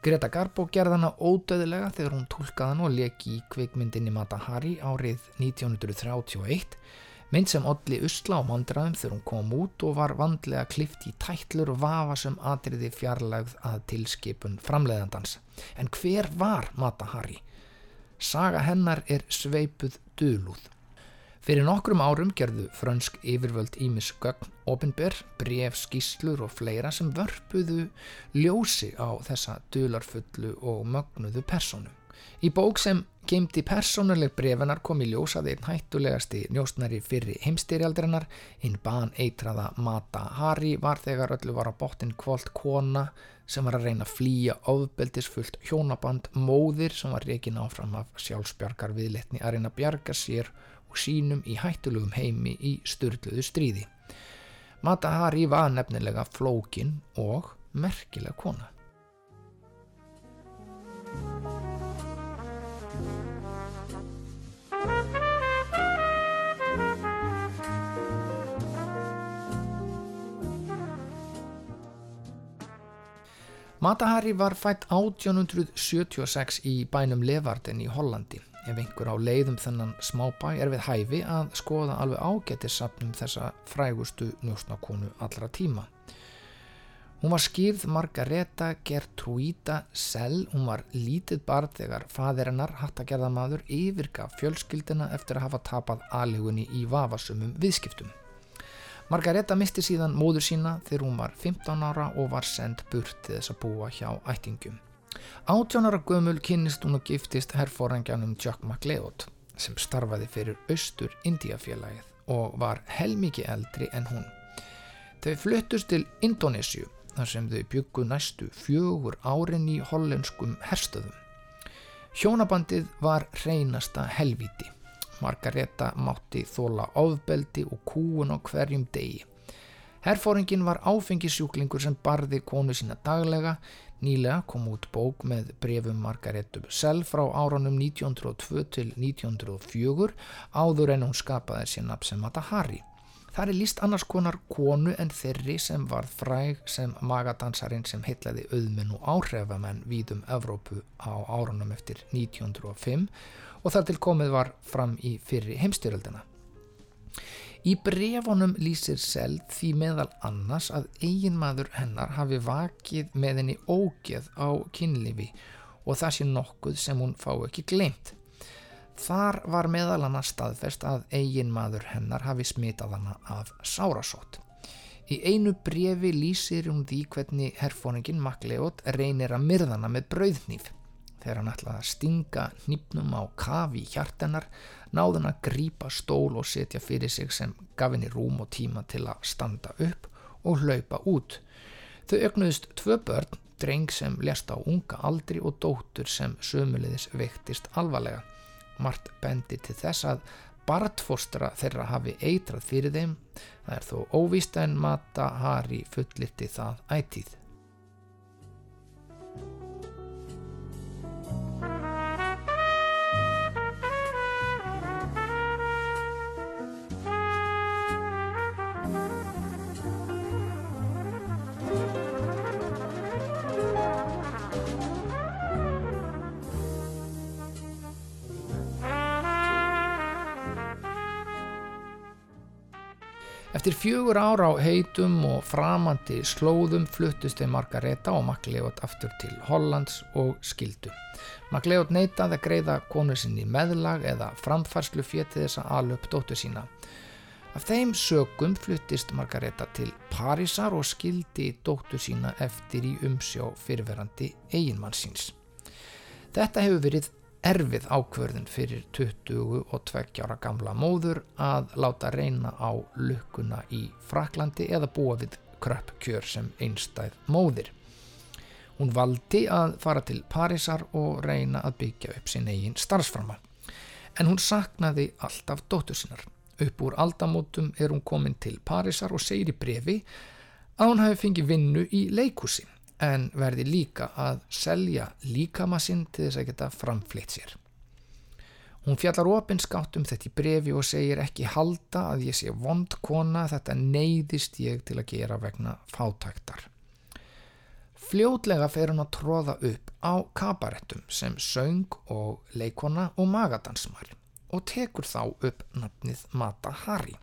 Greta Garbo gerðana ódöðilega þegar hún tólkaðan og leki í kvikmyndinni Mata Hari árið 1931 mynd sem olli usla á mandraðum þegar hún kom út og var vandlega klift í tætlur og vafasum atriði fjarlægð að tilskipun framleiðandans. En hver var Mata Hari? Saga hennar er sveipuð dölúð. Fyrir nokkrum árum gerðu frönsk yfirvöld Ímis Gögn, Opinber, bref, skýslur og fleira sem vörpuðu ljósi á þessa dularfullu og mögnuðu personu. Í bók sem geimdi persónuleg brefinar kom í ljós að einn hættulegasti njóstnari fyrir heimstyrjaldirinnar, einn ban eitraða Mata Hari var þegar öllu var á bottin kvólt kona sem var að reyna að flýja ofbeldisfullt hjónaband móðir sem var reikin áfram af sjálfsbjargar viðletni að reyna að bjarga sér og sínum í hættulegum heimi í styrluðu stríði. Mata Hari var nefnilega flókin og merkileg kona. Matahari var fætt 1876 í bænum Levarden í Hollandi. Ef einhver á leiðum þennan smábæ er við hæfi að skoða alveg ágætissapnum þessa frægustu njósnakonu allra tíma. Hún var skýrð Margareta Gertruida Sell, hún var lítið barn þegar faðirinnar hattagerðamadur yfirgaf fjölskyldina eftir að hafa tapað aðlegunni í vafasumum viðskiptum. Margareta misti síðan móður sína þegar hún var 15 ára og var sendt burt til þess að búa hjá ættingum. 18 ára gömul kynnist hún og giftist herrforangjanum Jack MacLeod sem starfaði fyrir Austur Indiafélagið og var helmiki eldri en hún. Þau fluttust til Indonésiu þar sem þau byggu næstu fjögur árin í hollenskum herstöðum. Hjónabandið var reynasta helvíti. Margareta mátti þóla ofbeldi og kúun á hverjum degi. Herfóringin var áfengisjúklingur sem barði konu sína daglega. Nýlega kom út bók með brefum Margaretu Bussell frá árunum 1902 til 1904 áður en hún skapaði sér nafn sem Mata Hari. Það er líst annars konar konu en þeirri sem var fræg sem magadansarin sem heitlaði auðmenn og áhrifamenn víðum Evrópu á árunum eftir 1905 og þar til komið var fram í fyrri heimstyröldina. Í brefunum lýsir Seld því meðal annars að eiginmaður hennar hafi vakið með henni ógeð á kynlifi og það sé nokkuð sem hún fá ekki glemt. Þar var meðal annars staðfest að eiginmaður hennar hafi smitað hana af sárasótt. Í einu brefi lýsir hún því hvernig herfóningin Makleot reynir að myrðana með brauðnýf. Þegar hann ætlaði að stinga nýpnum á kafi í hjartennar náðun að grípa stól og setja fyrir sig sem gaf henni rúm og tíma til að standa upp og hlaupa út. Þau ögnuðist tvö börn, dreng sem lest á unga aldri og dóttur sem sömulegis veiktist alvarlega. Mart bendi til þess að bartfostra þeirra hafi eitrað fyrir þeim, það er þó óvíst en Mata Hari fullirti það ætíð. Eftir fjögur ára á heitum og framandi slóðum fluttust þeim Margareta og Makleot aftur til Hollands og skildu. Makleot neitaði að greiða konu sinni meðlag eða framfærslu fétið þess að ala upp dóttu sína. Af þeim sögum fluttist Margareta til Parísar og skildi dóttu sína eftir í umsjá fyrirverandi eiginmann síns. Þetta hefur verið erfið ákverðin fyrir 22 ára gamla móður að láta reyna á lukkuna í Fraklandi eða búa við kröpp kjör sem einstæð móðir. Hún valdi að fara til Parísar og reyna að byggja upp sin eigin starfsframa. En hún saknaði alltaf dóttur sinnar. Upp úr aldamótum er hún komin til Parísar og segir í brefi að hún hafi fengið vinnu í leikúsi en verði líka að selja líkamassinn til þess að geta framflitt sér. Hún fjallar opinskátt um þetta í brefi og segir ekki halda að ég sé vond kona þetta neyðist ég til að gera vegna fátæktar. Fljótlega fer hún að tróða upp á kabarettum sem söng og leikona og magadansmar og tekur þá upp nafnið Mata Hari.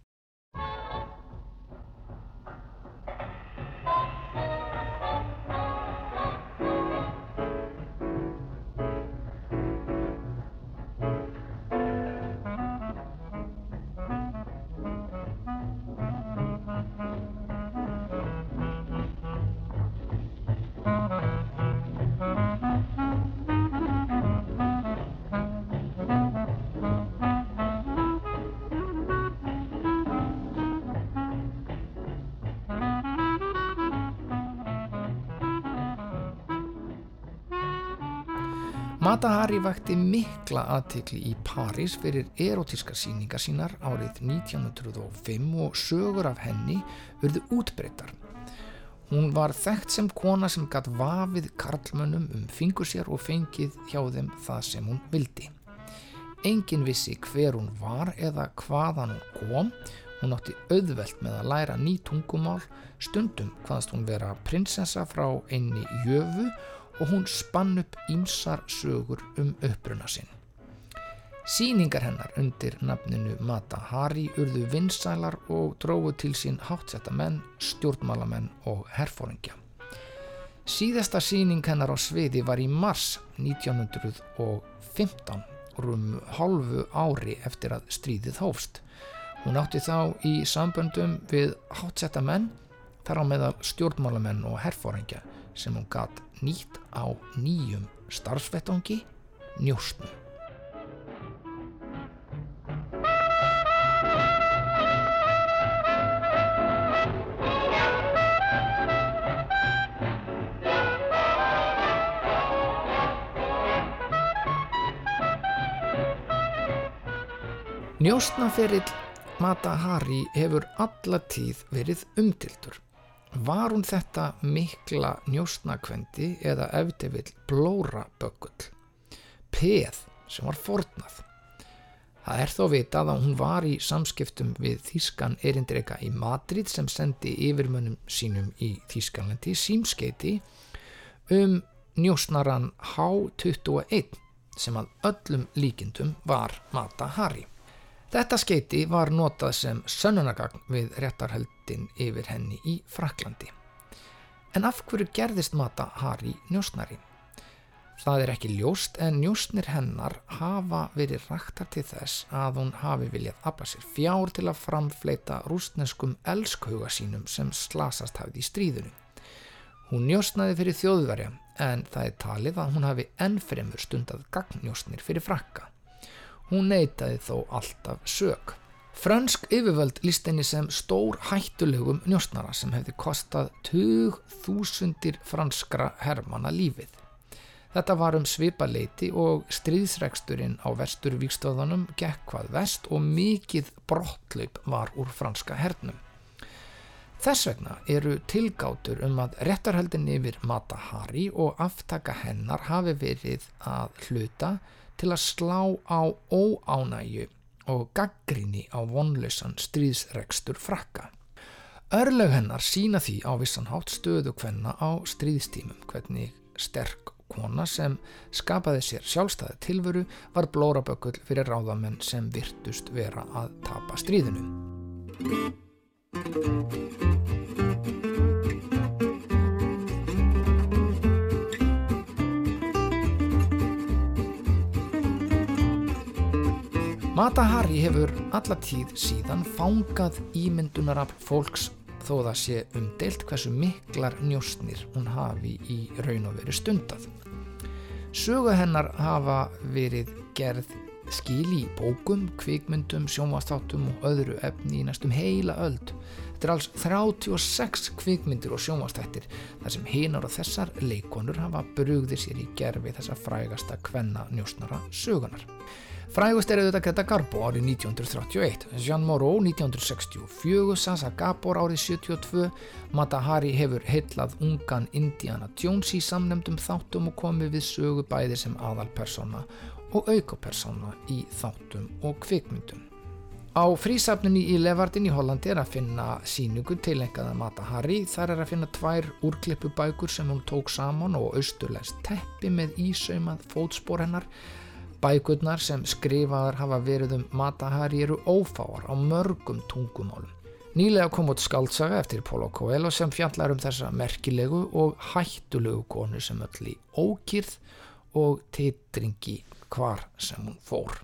Mata Hari vakti mikla aðtikli í París fyrir erotíska síningar sínar árið 1905 og sögur af henni urðu útbreytar. Hún var þekkt sem kona sem gatt vafið karlmönnum um fingur sér og fengið hjá þeim það sem hún vildi. Engin vissi hver hún var eða hvaðan hún kom, hún átti auðvelt með að læra ný tungumál, stundum hvaðast hún vera prinsessa frá einni jöfu og hún spann upp ímsar sögur um uppruna sinn. Sýningar hennar undir nafninu Mata Hari urðu vinsælar og dróðu til sín háttsetta menn, stjórnmálamenn og herfóringja. Síðasta sýning hennar á sviði var í mars 1915, rum hálfu ári eftir að stríðið hófst. Hún átti þá í samböndum við háttsetta menn, þar á meðal stjórnmálamenn og herfóringja sem hún gatt nýtt á nýjum starfsvettangi njóstnu. Njóstnaferill Mata Hari hefur alla tíð verið umtildur Var hún þetta mikla njóstnakvendi eða eftir blóra böggull? Peð sem var fornað. Það er þó vitað að hún var í samskiptum við Þískan erindreika í Madrid sem sendi yfirmönnum sínum í Þískanlandi símskeiti um njósnaran H21 sem að öllum líkindum var Mata Hari. Þetta skeiti var notað sem sönnunagagn við réttarhöldin yfir henni í Fraklandi. En af hverju gerðist Mata Hari njósnari? Það er ekki ljóst en njósnir hennar hafa verið raktar til þess að hún hafi viljað afla sér fjár til að framfleita rústneskum elskhuga sínum sem slasast hafði í stríðunum. Hún njósnaði fyrir þjóðverja en það er talið að hún hafi ennfremur stundað gagnjósnir fyrir frakka. Hún neytaði þó alltaf sög. Fransk yfirvöld líst henni sem stór hættulegum njósnara sem hefði kostað 20.000 franskra hermana lífið. Þetta var um svipa leiti og stríðsreksturinn á vestur vikstöðunum gekk hvað vest og mikið brottlaup var úr franska hernum. Þess vegna eru tilgátur um að réttarhaldin yfir Mata Hari og aftaka hennar hafi verið að hluta til að slá á óánægju og gaggrinni á vonlausan stríðsrekstur frakka. Örlög hennar sína því á vissan hátt stöðu hvenna á stríðstímum hvernig sterk kona sem skapaði sér sjálfstæði tilveru var blórabökull fyrir ráðamenn sem virtust vera að tapa stríðinu. Mata Hari hefur alla tíð síðan fangað ímyndunarafl fólks þó það sé umdeilt hversu miklar njóstnir hún hafi í raun og veru stundað. Sögu hennar hafa verið gerð skil í bókum, kvikmyndum, sjónvastáttum og öðru efni í næstum heila öld. Þetta er alls 36 kvikmyndir og sjónvastættir þar sem hinar og þessar leikonur hafa brugðið sér í gerfi þessa frægasta kvenna njóstnara sögunar. Frægust er auðvitað Greta Garbo árið 1931, Jean Moreau 1964, Sasa Gabor árið 72, Mata Hari hefur heitlað ungan Indiana Jones í samnemdum þáttum og komið við sögu bæði sem aðalpersona og aukapersona í þáttum og kvikmyndum. Á frísafninni í Levardin í Hollandi er að finna síningu tilengaða Mata Hari, þar er að finna tvær úrklippubækur sem hún tók saman og austurlæst teppi með ísaumað fótspor hennar Bækurnar sem skrifaðar hafa verið um Matahari eru ófáar á mörgum tungumálum. Nýlega kom út skaldsaga eftir Paulo Coelho sem fjallar um þessa merkilegu og hættulegu konu sem öll í ókýrð og titringi hvar sem hún fór.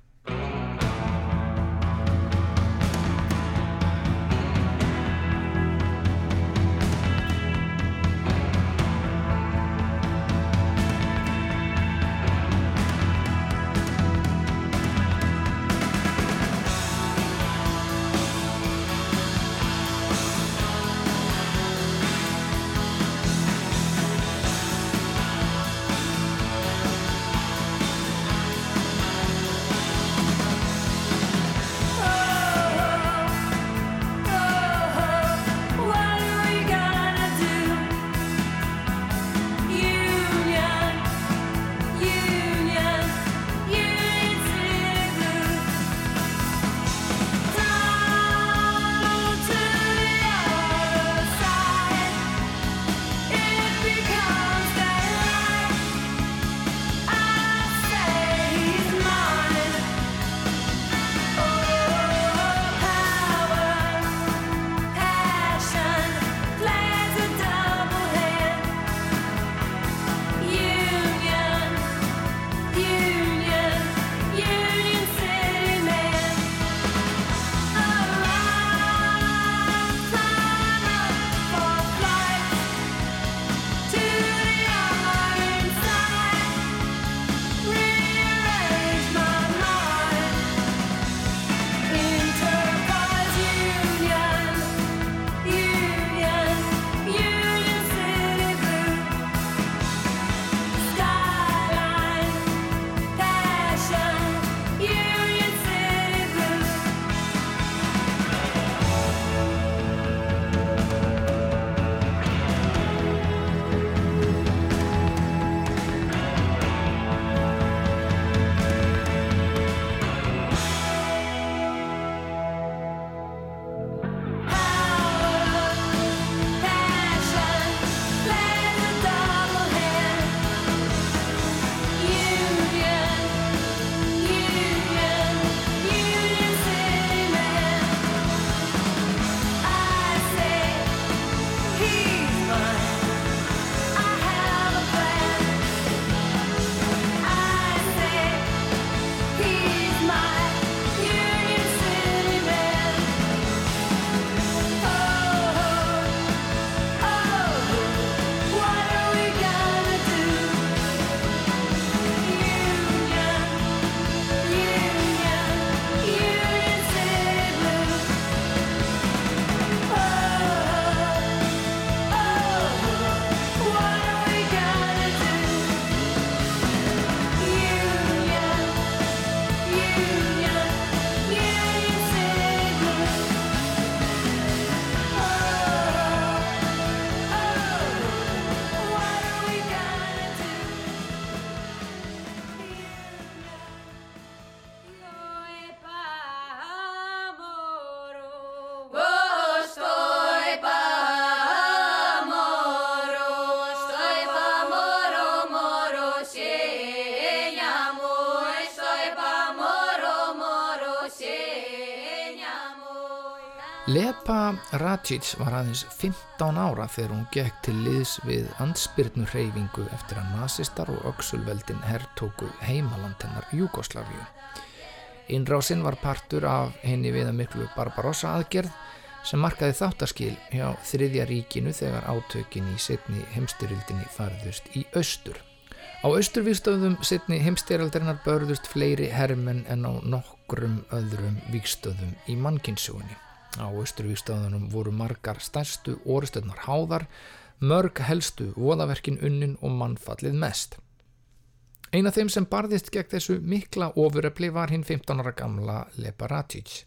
Lepa Racic var aðeins 15 ára þegar hún gekk til liðs við ansbyrnu hreyfingu eftir að nazistar og öksulveldin herrtóku heimaland hennar Júgoslavíu. Innrásinn var partur af henni viða miklu Barbarossa aðgerð sem markaði þáttaskil hjá þriðja ríkinu þegar átökin í setni heimstyrildinni farðust í austur. Á austurvíkstöðum setni heimstyraldarinnar börðust fleiri hermenn en á nokkrum öðrum víkstöðum í mannkynnsugunni. Á austurvíkstöðunum voru margar stærstu orustöðnar háðar, mörg helstu voðaverkin unnin og mannfallið mest. Eina þeim sem barðist gegn þessu mikla ofuröfli var hinn 15 ára gamla Lepa Racic.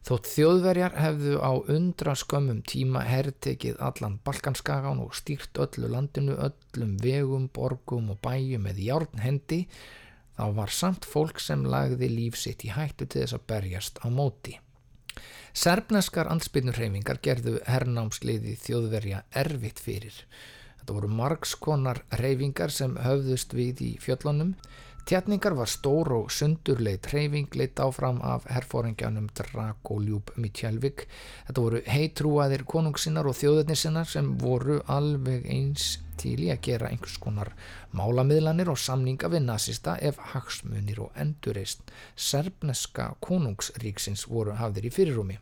Þótt þjóðverjar hefðu á undra skömmum tíma herrtekið allan Balkanskagan og stýrt öllu landinu, öllum vegum, borgum og bæjum með járn hendi, þá var samt fólk sem lagði líf sitt í hættu til þess að berjast á móti. Serbneskar ansbyrnurreifingar gerðu hernámsliði þjóðverja erfitt fyrir. Þetta voru margskonar reyfingar sem höfðust við í fjöllunum. Tjarningar var stór og sundurleit reyfing leitt áfram af herfóringjanum Dragoljúb Mitjálvik. Þetta voru heitrúaðir konungsinnar og þjóðetnissinnar sem voru alveg eins til í að gera einhvers konar málamiðlanir og samninga við nazista ef hagsmunir og endurreist serbneska konungsríksins voru hafðir í fyrirrumi.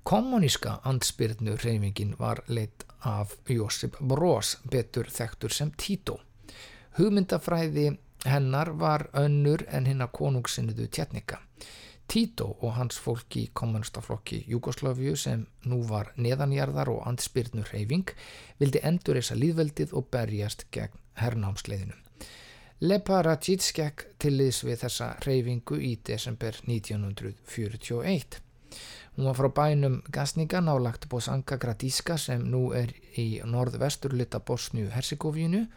Kommuníska andspyrnu reyfingin var leitt af Josip Broz, betur þekktur sem Tito. Hugmyndafræði hennar var önnur en hinn að konungsinniðu tjetnika. Tito og hans fólki í kommunistaflokki Jugosláfiu sem nú var neðanjarðar og andspyrnu reyfing vildi endur þessa líðveldið og berjast gegn hernámsleiðinu. Lepa Racic gekk til liðs við þessa reyfingu í desember 1941. Hún var frá bænum Gasniga nálagt Bosanka Gradiska sem nú er í norðvesturlita Bosnju-Herzegovinu.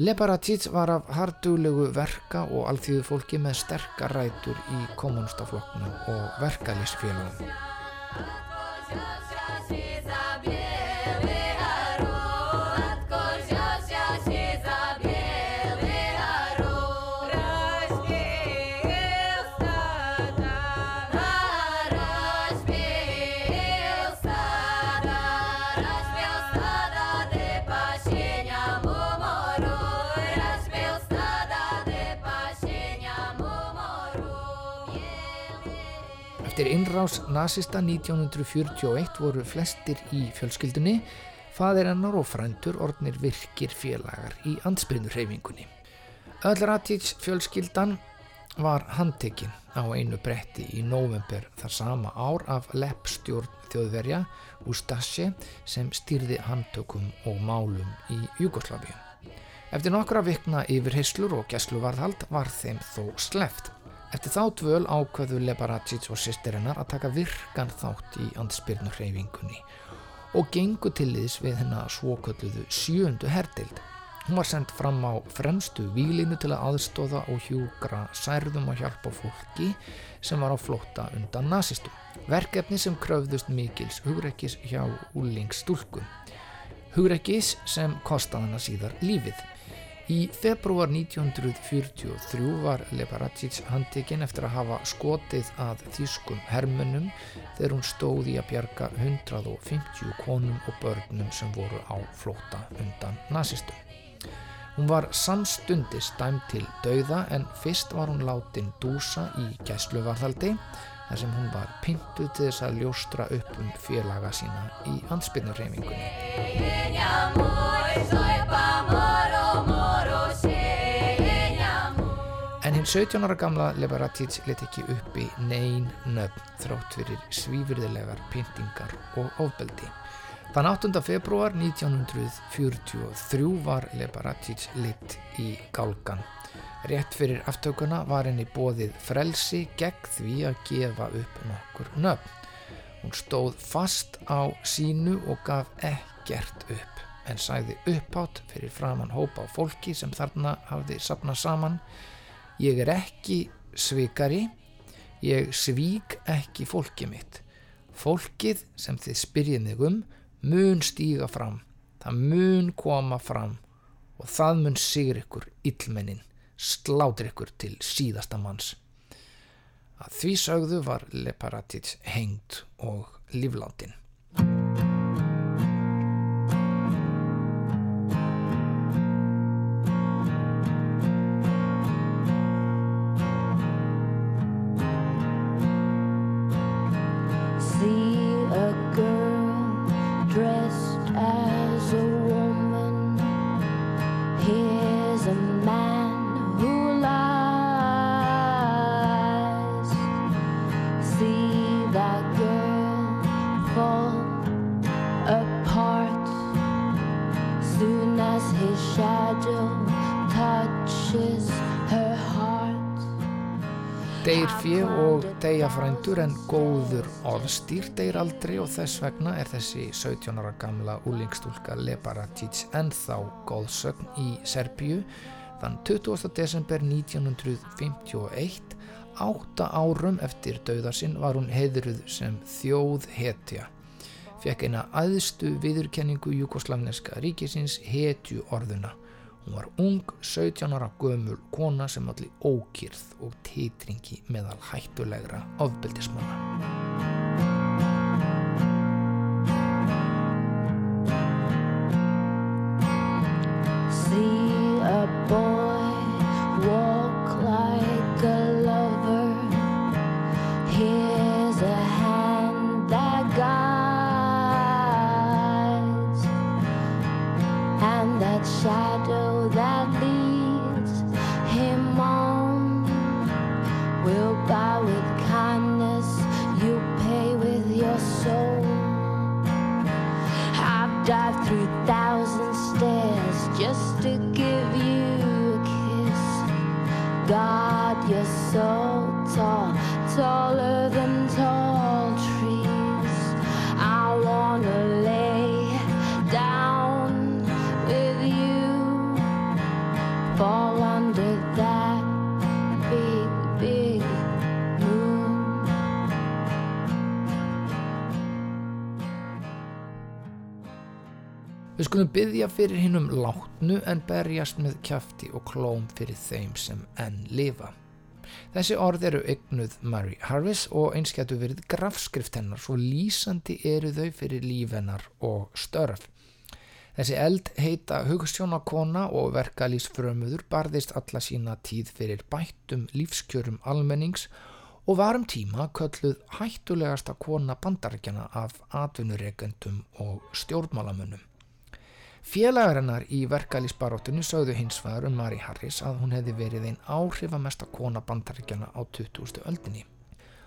Leparacic var af hardulegu verka og alþjóðu fólki með sterkar rætur í kommunstaflokknum og verkalýsfélagum. Eftir innrás nazista 1941 voru flestir í fjölskyldunni, fadir hennar og frændur orðnir virkir félagar í ansbyrnurreifingunni. Öll Ratic fjölskyldan var handtekinn á einu bretti í november þar sama ár af leppstjórn þjóðverja Ustasje sem stýrði handtökum og málum í Jugosláfíu. Eftir nokkra vikna yfirheyslur og gæsluvarðhald var þeim þó sleft. Eftir þá dvöl ákveðu Lebaracic og sýstir hennar að taka virkan þátt í andspyrnu hreyfingunni og gengu til liðs við hennar svokölluðu sjöndu herdild. Hún var sendt fram á fremstu výlinu til að aðstóða og hjúgra særðum og hjálpa fólki sem var á flótta undan nazistum. Verkefni sem kröfðust mikils hugrekkis hjá úlingsstúlkum. Hugrekkis sem kostaði hana síðar lífið. Í februar 1943 var Lebaracic handtekinn eftir að hafa skotið að þýskum hermönnum þegar hún stóði að bjarga 150 konum og börnum sem voru á flóta undan nazistum. Hún var samstundis dæm til dauða en fyrst var hún látin dúsa í gæsluvarðaldi þar sem hún var pyntuð til þess að ljóstra upp um félaga sína í ansbyrnurreifingunni. Hinn 17 ára gamla Lebaratic let ekki uppi neyn nöfn þrátt fyrir svífyrðilegar pyntingar og ofbeldi. Þann 8. februar 1943 var Lebaratic lit í gálgan. Rétt fyrir aftökuna var henni bóðið frelsi gegn því að gefa upp nokkur nöfn. Hún stóð fast á sínu og gaf ekkert upp en sæði upphátt fyrir framann hópa á fólki sem þarna hafði sapnað saman Ég er ekki svikari, ég svík ekki fólkið mitt. Fólkið sem þið spyrjið mig um mun stíga fram, það mun koma fram og það mun sigur ykkur illmennin, slátur ykkur til síðasta manns. Að því sögðu var Leparatic hengt og líflátin. Deyja frændur en góður orðstýr deyr aldrei og þess vegna er þessi 17 ára gamla úlingstúlka Lebaratic ennþá góðsögn í Serbíu þann 20. desember 1951 átta árum eftir dauða sinn var hún heiðruð sem þjóð hetja fekk eina aðstu viðurkenningu Jugoslavneska ríkisins hetju orðuna Hún var ung, 17 ára gömul kona sem allir ókýrð og titringi meðal hættulegra ofbeldismanna. Like and that shadow I've through thousand stairs just to give you a kiss. God, you're so tall, taller than tall trees. I wanna skulum byggja fyrir hinnum látnu en berjast með kjafti og klóm fyrir þeim sem enn lifa. Þessi orð eru eignuð Mary Harvis og eins getur verið grafskrift hennar svo lýsandi eru þau fyrir líf hennar og störf. Þessi eld heita hugstjónakona og verkalýsfrömuður barðist alla sína tíð fyrir bættum lífskjörum almennings og varum tíma kölluð hættulegasta kona bandarækjana af atvinnureikendum og stjórnmálamönnum. Félagar hennar í verkalýsbaróttunni sögðu hins vegar um Mary Harris að hún hefði verið einn áhrifamesta kona bandaríkjana á 20. öldinni.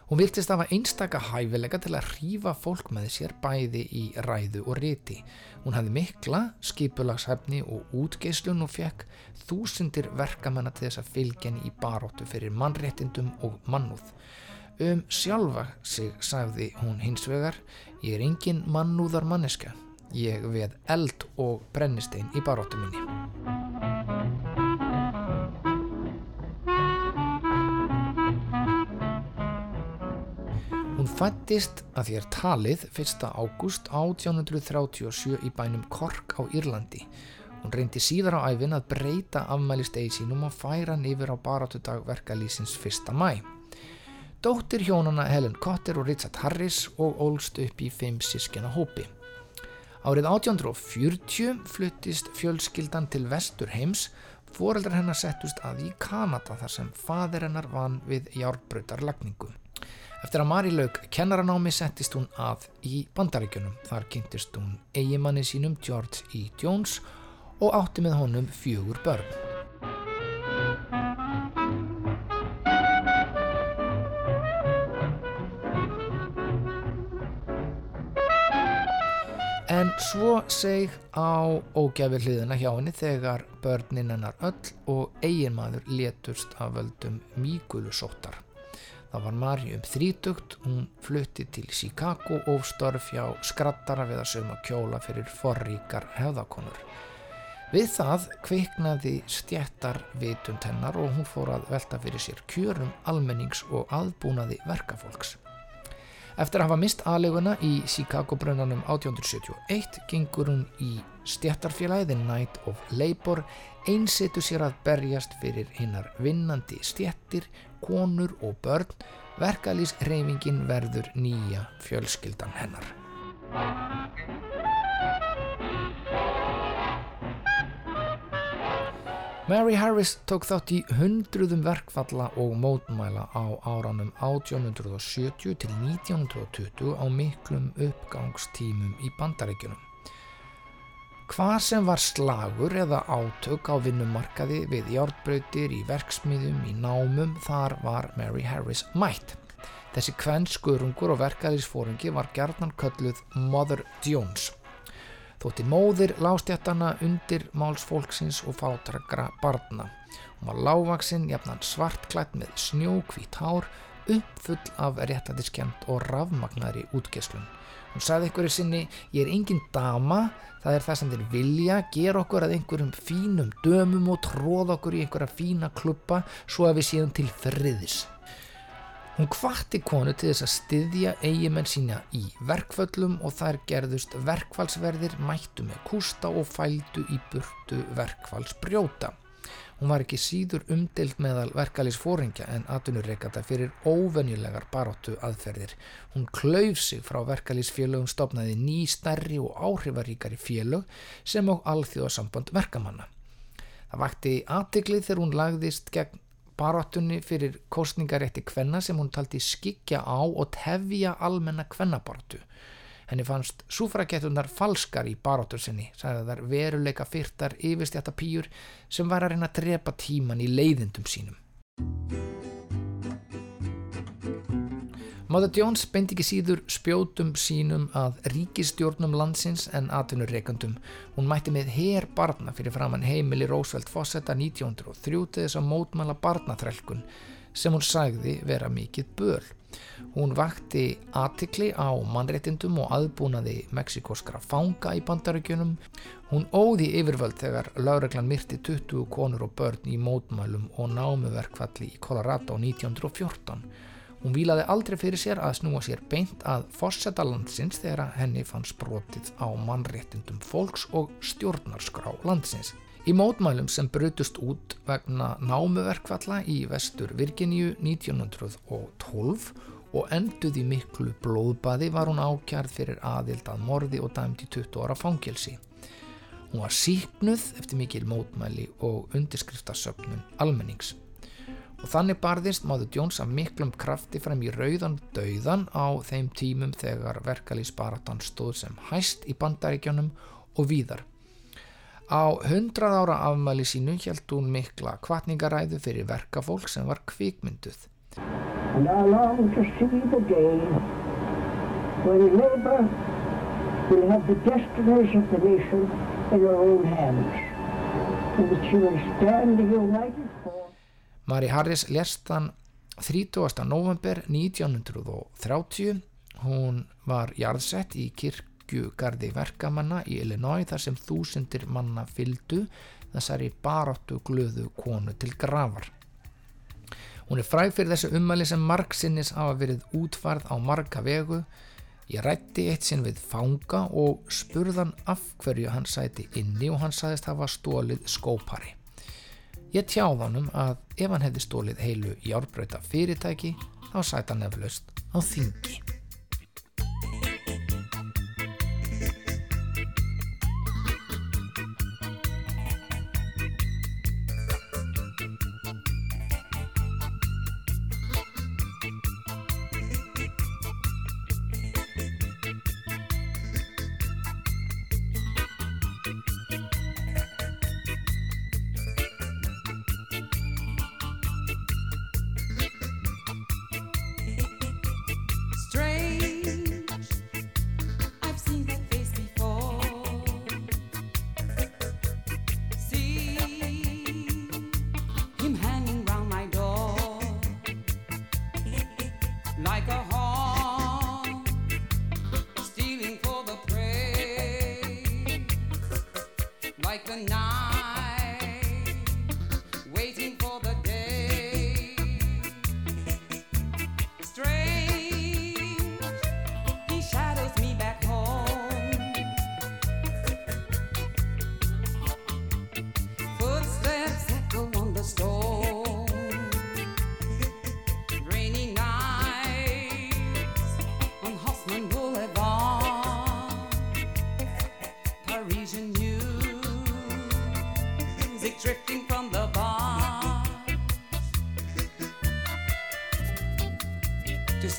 Hún virtist hafa einstaka hæfilega til að hrífa fólk með sér bæði í ræðu og riti. Hún hafði mikla skipulagshefni og útgeislun og fekk þúsundir verkamenna til þess að fylgja henni í baróttu fyrir mannréttindum og mannúð. Um sjálfa sig sagði hún hins vegar, ég er engin mannúðar manneska. Ég veð eld og brennistein í baróttu minni. Hún fættist að er talið 1. ágúst 1837 í bænum Kork á Írlandi. Hún reyndi síðar á æfin að breyta afmælistegi sínum og færa hann yfir á barátudag verkalýsins 1. mæ. Dóttir hjónana Helen Cotter og Richard Harris og ólst upp í fimm sískjana hópi. Árið 1840 fluttist fjölskyldan til vestur heims, foreldrar hennar settust að í Kanada þar sem fadir hennar vann við járbrautarlagningu. Eftir að Mari lauk kennaranámi settist hún að í bandaríkjunum. Þar kynntist hún eigimanni sínum George E. Jones og átti með honum fjögur börn. En svo seg á ógæfi hliðina hjá henni þegar börnin hennar öll og eiginmaður letust af völdum mígulusóttar. Það var Mari um þrítugt, hún flutti til Chicago og störf hjá skrattara við að sauma kjóla fyrir forríkar hefðakonur. Við það kviknaði stjættar vitund hennar og hún fór að velta fyrir sér kjörum almennings og aðbúnaði verkafólks. Eftir að hafa mist aðleguna í Chicago-brunanum 1871 gengur hún í stjættarfélagi The Night of Labour einsetu sér að berjast fyrir hinnar vinnandi stjættir, konur og börn verkalýs reyfingin verður nýja fjölskyldan hennar. Mary Harris tók þátt í hundruðum verkfalla og mótmæla á áranum 1870 til 1920 á miklum uppgangstímum í bandaríkjunum. Hvar sem var slagur eða átök á vinnumarkaði við járbrautir í verksmiðum í námum þar var Mary Harris mætt. Þessi kvennskörungur og verkaðisfóringi var gerðnan kölluð Mother Jones. Þótti móðir lástjættana undir málsfólksins og fátragra barna. Hún var lágvaksinn, jafnan svartklætt með snjókvít hár, uppfull af réttætiskjönd og rafmagnari útgeslun. Hún sagði einhverju sinni, ég er engin dama, það er það sem þeir vilja, gera okkur að einhverjum fínum dömum og tróða okkur í einhverja fína klubba svo að við séum til friðis. Hún hvatti konu til þess að styðja eigimenn sína í verkföllum og þær gerðust verkfallsverðir mættu með kústa og fældu í burtu verkfallsbrjóta. Hún var ekki síður umdelt meðal verkalýsfóringja en atvinnureikata fyrir óvenjulegar baróttu aðferðir. Hún klauf sig frá verkalýsfélögum stopnaði ný stærri og áhrifaríkari félög sem á alþjóðasamband verkamanna. Það vakti aðtiklið þegar hún lagðist gegn baróttunni fyrir kostningarétti kvenna sem hún taldi skikja á og tefja almenna kvennabaróttu. Henni fannst súfragettunar falskar í baróttur sinni, sagði þar veruleika fyrtar yfirstjata pýjur sem var að reyna að drepa tíman í leiðindum sínum. Mother Jones beindi ekki síður spjótum sínum að ríkistjórnum landsins en atvinnureikandum. Hún mætti með her barna fyrir framann heimili Roosevelt Fossetta 1903 til þess að mótmæla barnaþrælkun sem hún sagði vera mikill böl. Hún vakti aðtikli á mannréttindum og aðbúnaði mexikoskra fanga í bandaríkjunum. Hún óði yfirvöld þegar lauraglan myrti 20 konur og börn í mótmælum og námuverkvalli í Colorado 1914. Hún vílaði aldrei fyrir sér að snúa sér beint að fórsetta landsins þegar henni fann sprotið á mannréttindum fólks og stjórnarskrá landsins. Í mótmælum sem brutust út vegna námuverkvalla í vestur Virginíu 1912 og enduð í miklu blóðbaði var hún ákjærð fyrir aðild að morði og dæmt í 20 ára fangelsi. Hún var síknuð eftir mikil mótmæli og undirskriftasöfnun almennings. Og þannig barðist Máður Jones af miklum krafti fram í rauðan dauðan á þeim tímum þegar verkalýsbaratan stóð sem hæst í bandaríkjónum og víðar. Á hundrað ára afmæli sínu held hún mikla kvartningaræðu fyrir verkafólk sem var kvikmynduð. United Mari Harris lest þann 30. november 1930. Hún var jarðsett í kirkjugarði verkamanna í Illinois þar sem þúsundir manna fyldu þessari baráttu glöðu konu til gravar. Hún er fræg fyrir þessu ummæli sem margsinnis hafa verið útfarð á marga vegu. Ég rætti eitt sinn við fanga og spurðan af hverju hann sæti inni og hann sagðist hafa stólið skópari. Ég tjáð honum að ef hann hefði stólið heilu járbröyta fyrirtæki þá sæta nefnlaust á þingi.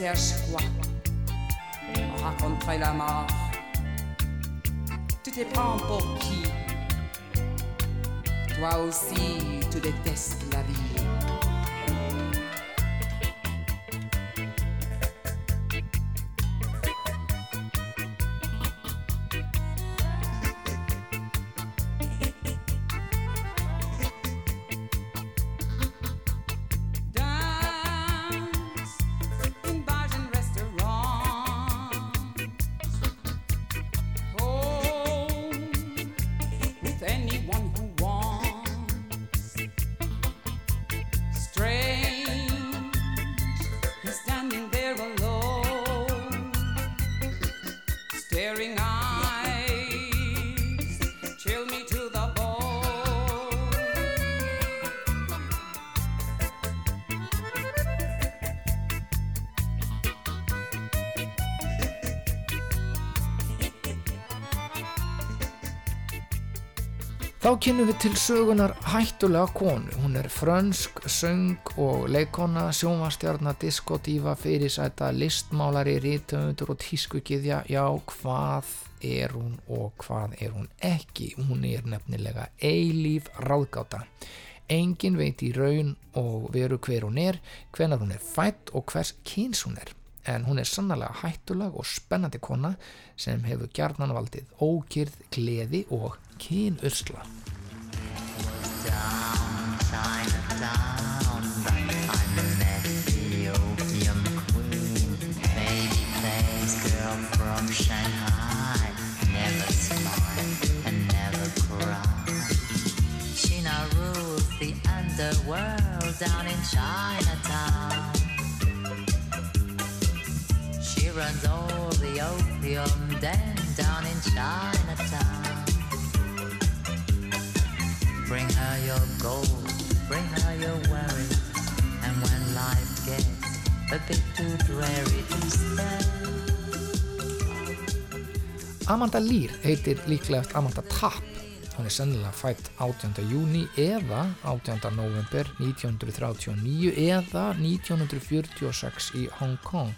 Cherches quoi? On la mort. Tu te prends pour qui? Toi aussi, tu détestes la vie. Kynum við til sögunar hættulega konu. Hún er frönsk, söng og leikona, sjónvastjarnar, diskodífa, fyrirsæta, listmálari, rítöfundur og tískugiðja. Já, hvað er hún og hvað er hún ekki? Hún er nefnilega eilíf ráðgáta. Engin veit í raun og veru hver hún er, hvenar hún er fætt og hvers kyns hún er. En hún er sannlega hættuleg og spennandi kona sem hefur gjarnan valdið ókýrð, gleði og kynursla. She now rules the underworld down in Chinatown She runs all the opium den down in Chinatown. Bring her your gold, bring her your worries, and when life gets a bit too dreary to stay. Amanda Lear heitir líklegast Amanda Tapp. Hún er sennilega fætt 18. júni eða 18. november 1939 eða 1946 í Hong Kong.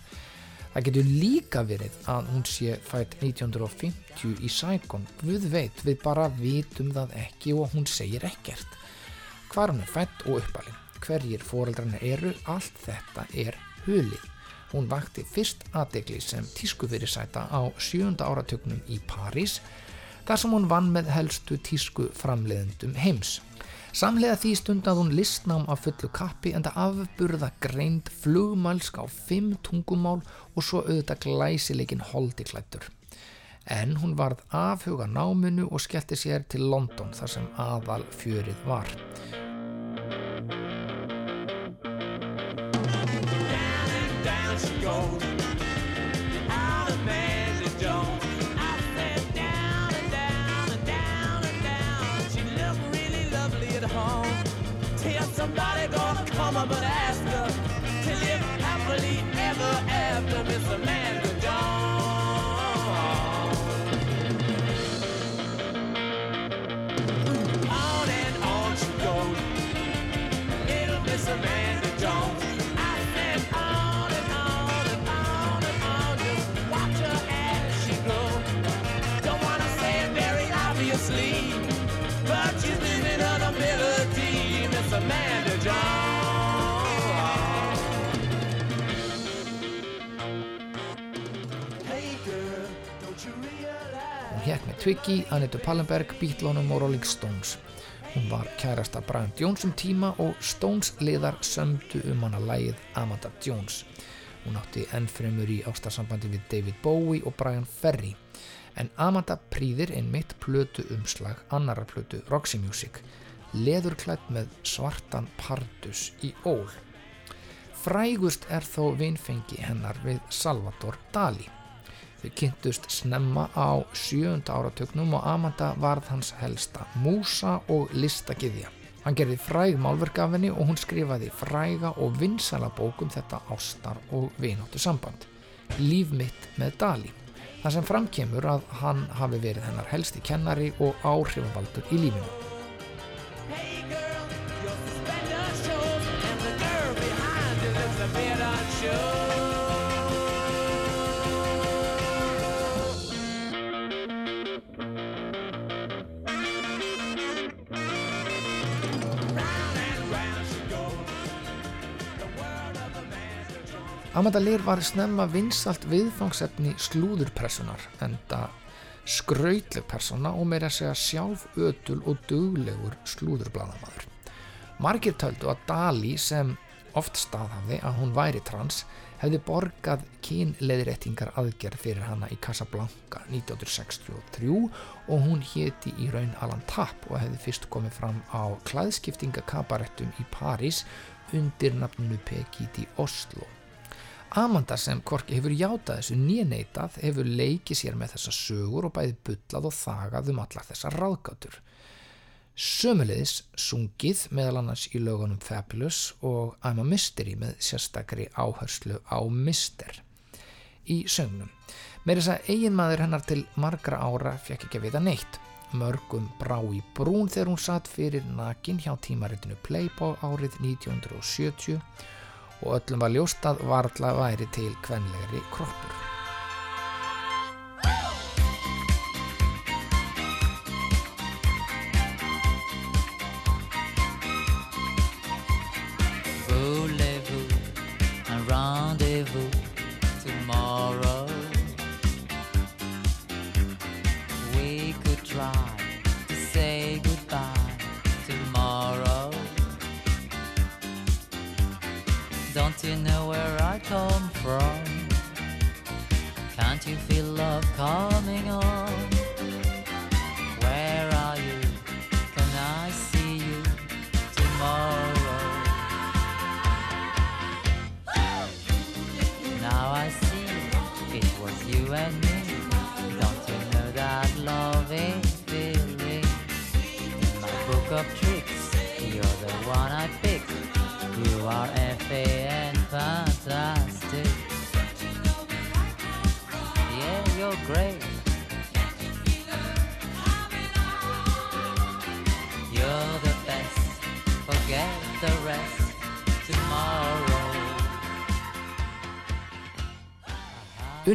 Það getur líka verið að hún sé fætt 1950 í Saigon. Við veit, við bara vitum það ekki og hún segir ekkert. Hvar hún er fætt og uppalinn, hverjir foreldrarnir eru, allt þetta er hulið. Hún vakti fyrst aðdegli sem tískufyrirsæta á sjönda áratögnum í París þar sem hún vann með helstu tísku framleiðendum heims. Samlega því stundað hún listnám af fullu kappi en það afburða greind flugmælsk á fimm tungumál og svo auðvitað glæsileikin holdiklættur. En hún varð afhuga náminu og skellti sér til London þar sem aðal fjörið var. Twiggy, Annette Pallenberg, Beatlonum og Rolling Stones. Hún var kærasta Brian Jones um tíma og Stones liðar sömdu um hana lægið Amanda Jones. Hún átti ennfremur í ástarsambandi við David Bowie og Brian Ferry. En Amanda prýðir einmitt plötu umslag annara plötu Roxy Music, leðurklætt með svartan pardus í ól. Frægust er þó vinfengi hennar við Salvador Dali. Þau kynntust snemma á sjöunda áratögnum og Amanda varð hans helsta músa og listagiðja. Hann gerði fræg málverk af henni og hún skrifaði fræga og vinsala bókum þetta ástar og vináttu samband. Líf mitt með Dali. Það sem framkemur að hann hafi verið hennar helsti kennari og áhrifavaldur í lífinu. Amanda Lear var snemma vinsalt viðfangsefni slúðurpressunar enda skrautleg persóna og meira segja sjálf ötul og duglegur slúðurbladamaður. Margir töldu að Dali sem oft staðhafði að hún væri trans hefði borgað kynleðirettingar aðgerð fyrir hana í Casablanca 1963 og hún héti í raun Alan Tapp og hefði fyrst komið fram á klæðskiptingakabarettum í París undir nafninu Pegiti Oslo. Amanda sem Korki hefur játað þessu nýjeneitað hefur leikið sér með þessa sögur og bæði bullað og þagað um allar þessar ráðgátur. Sömulegis sungið meðal annars í lögunum Fabulous og I'm a Mystery með sérstakri áherslu á Mister í sögnum. Með þess að eiginmaður hennar til margra ára fekk ekki að vita neitt. Mörgum brá í brún þegar hún satt fyrir nakin hjá tímaritinu Playboy árið 1970 og öllum var ljóst að varla væri til kvenlegri kroppur.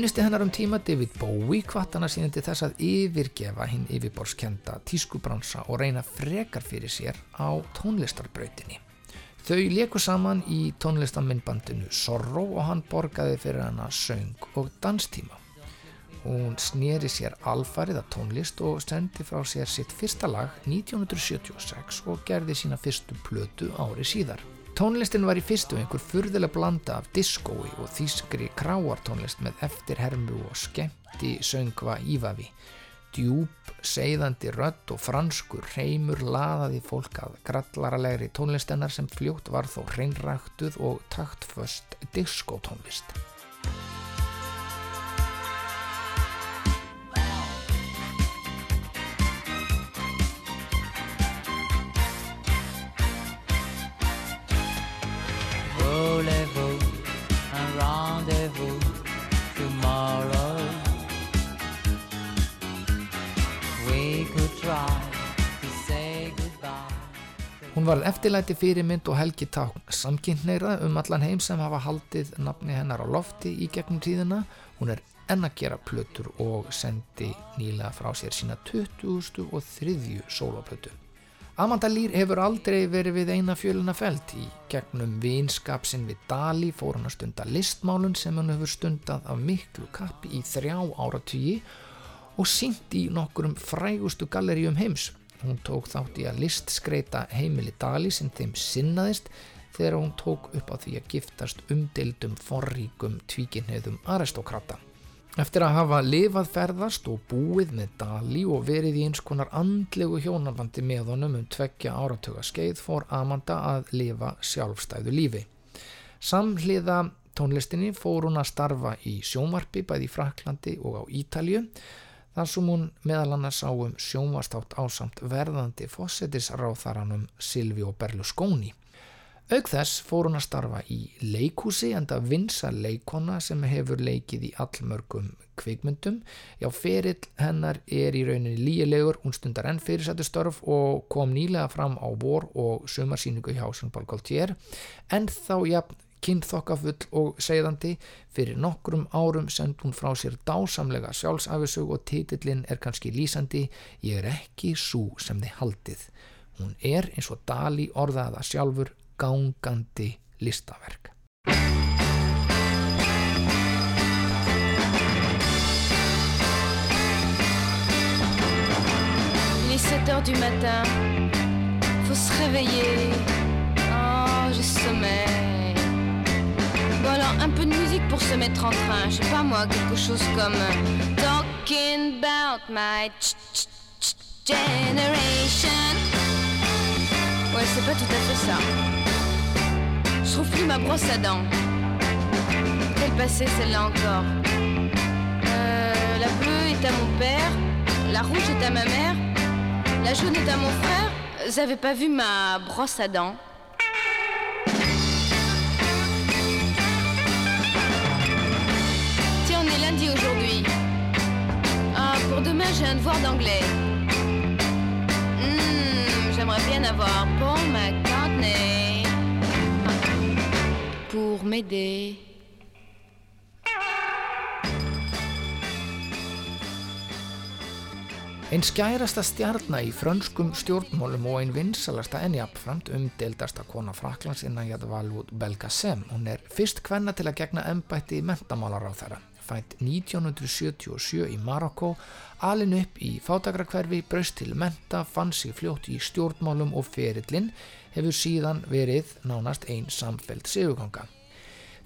Unisti hennar um tíma David Bowie hvart hana síðan til þess að yfirgefa hinn yfirborskenda tískubransa og reyna frekar fyrir sér á tónlistarbrautinni. Þau leku saman í tónlistamindbandinu Sorrow og hann borgaði fyrir hana söng og danstíma. Hún sneri sér alfarið að tónlist og sendi frá sér sitt fyrsta lag 1976 og gerði sína fyrstu plötu ári síðar. Tónlistin var í fyrstu einhver furðileg blanda af diskói og þýskri kráartónlist með eftirhermu og skemmti söngva ífavi. Djúb, seiðandi rödd og franskur reymur laðaði fólk að grallaralegri tónlistennar sem fljótt var þó hreinræktuð og taktföst diskótónlist. Hún varð eftirlæti fyrirmynd og helgi tákn samkynneira um allan heim sem hafa haldið nafni hennar á lofti í gegnum tíðina. Hún er enn að gera plötur og sendi nýlega frá sér sína 20. og 3. sóloplötu. Amanda Lear hefur aldrei verið við eina fjöluna felt í gegnum vinskap sinn við Dali fór hann að stunda listmálun sem hann hefur stundað af miklu kappi í þrjá áratugji og sínt í nokkurum frægustu galleríum heims. Hún tók þátt í að listskreita heimili Dali sem þeim sinnaðist þegar hún tók upp á því að giftast umdildum forríkum tvíkinniðum aristokrata. Eftir að hafa lifað ferðast og búið með Dali og verið í eins konar andlegu hjónabandi með honum um tveggja áratuga skeið fór Amanda að lifa sjálfstæðu lífi. Samhliða tónlistinni fór hún að starfa í sjónvarpi bæði í Fraklandi og á Ítalju þar sem hún meðal annars á um sjónvastátt ásamt verðandi fósettisráþaranum Silvio Berlusconi. Auk þess fór hún að starfa í leikhúsi enda vinsa leikona sem hefur leikið í allmörgum kvikmyndum. Já, ferill hennar er í rauninni líilegur, hún stundar enn fyrirsættu störf og kom nýlega fram á vor og sumarsýningu hjá Gaultier en þá jafn kynþokkafull og segðandi fyrir nokkrum árum send hún frá sér dásamlega sjálfsafisug og títillinn er kannski lýsandi. Ég er ekki svo sem þið haldið. Hún er eins og dali orðaða sjálfur gangandi listaverk. Il est 7h du matin, faut se réveiller, oh je sommeille Alors, un peu de musique pour se mettre en train. Je sais pas moi, quelque chose comme euh, Talking about my ch- generation. Ouais, c'est pas tout à fait ça. Je trouve plus ma brosse à dents. Quelle passée celle-là encore Euh, La bleue est à mon père, la rouge est à ma mère, la jaune est à mon frère. Vous avez pas vu ma brosse à dents? On est lundi aujourd'hui. Ah, pour demain, j'ai un devoir d'anglais. Hmm, J'aimerais bien avoir Paul McCartney pour m'aider. Einn skærasta stjarna í frönskum stjórnmálum og einn vinsalasta en jafnframt umdeildasta kona Fraklands innan Jadvalud Belkacem. Hún er fyrst kvenna til að gegna embætti mentamálar á þeirra. Fætt 1977 í Marokko, alin upp í fátagrakverfi, braust til menta, fann sig fljótt í stjórnmálum og ferillin hefur síðan verið nánast einn samfeld siguganga.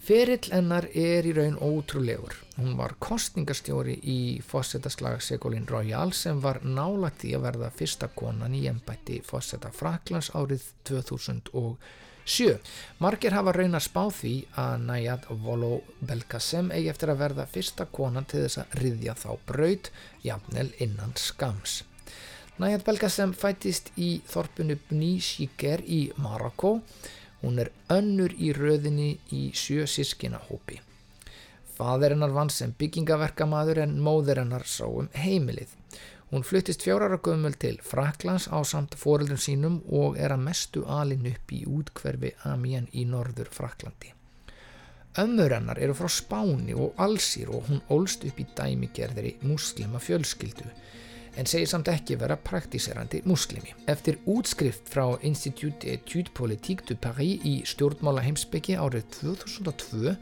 Ferill hennar er í raun ótrúlegur. Hún var kostningarstjóri í fósettaslag Segolin Royal sem var nálagt í að verða fyrsta konan í embætti fósetta Fraklands árið 2007. Margir hafa raun að spá því að Nayad Volo Belkacem eigi eftir að verða fyrsta konan til þess að riðja þá braut, jafnvel innan skams. Nayad Belkacem fættist í þorpunu Bni Shiker í Marokko Hún er önnur í röðinni í sjö sískina hópi. Fadir hennar vann sem byggingaverkamaður en móðir hennar sá um heimilið. Hún fluttist fjárara gömul til Fraklands á samt foreldrum sínum og er að mestu alin upp í útkverfi Amien í norður Fraklandi. Ömmur hennar eru frá Spáni og Alsýr og hún ólst upp í dæmigerðri muslima fjölskyldu en segir samt ekki vera praktíserandi muslimi. Eftir útskrift frá Institut d'études politiques de Paris í stjórnmála heimsbyggi árið 2002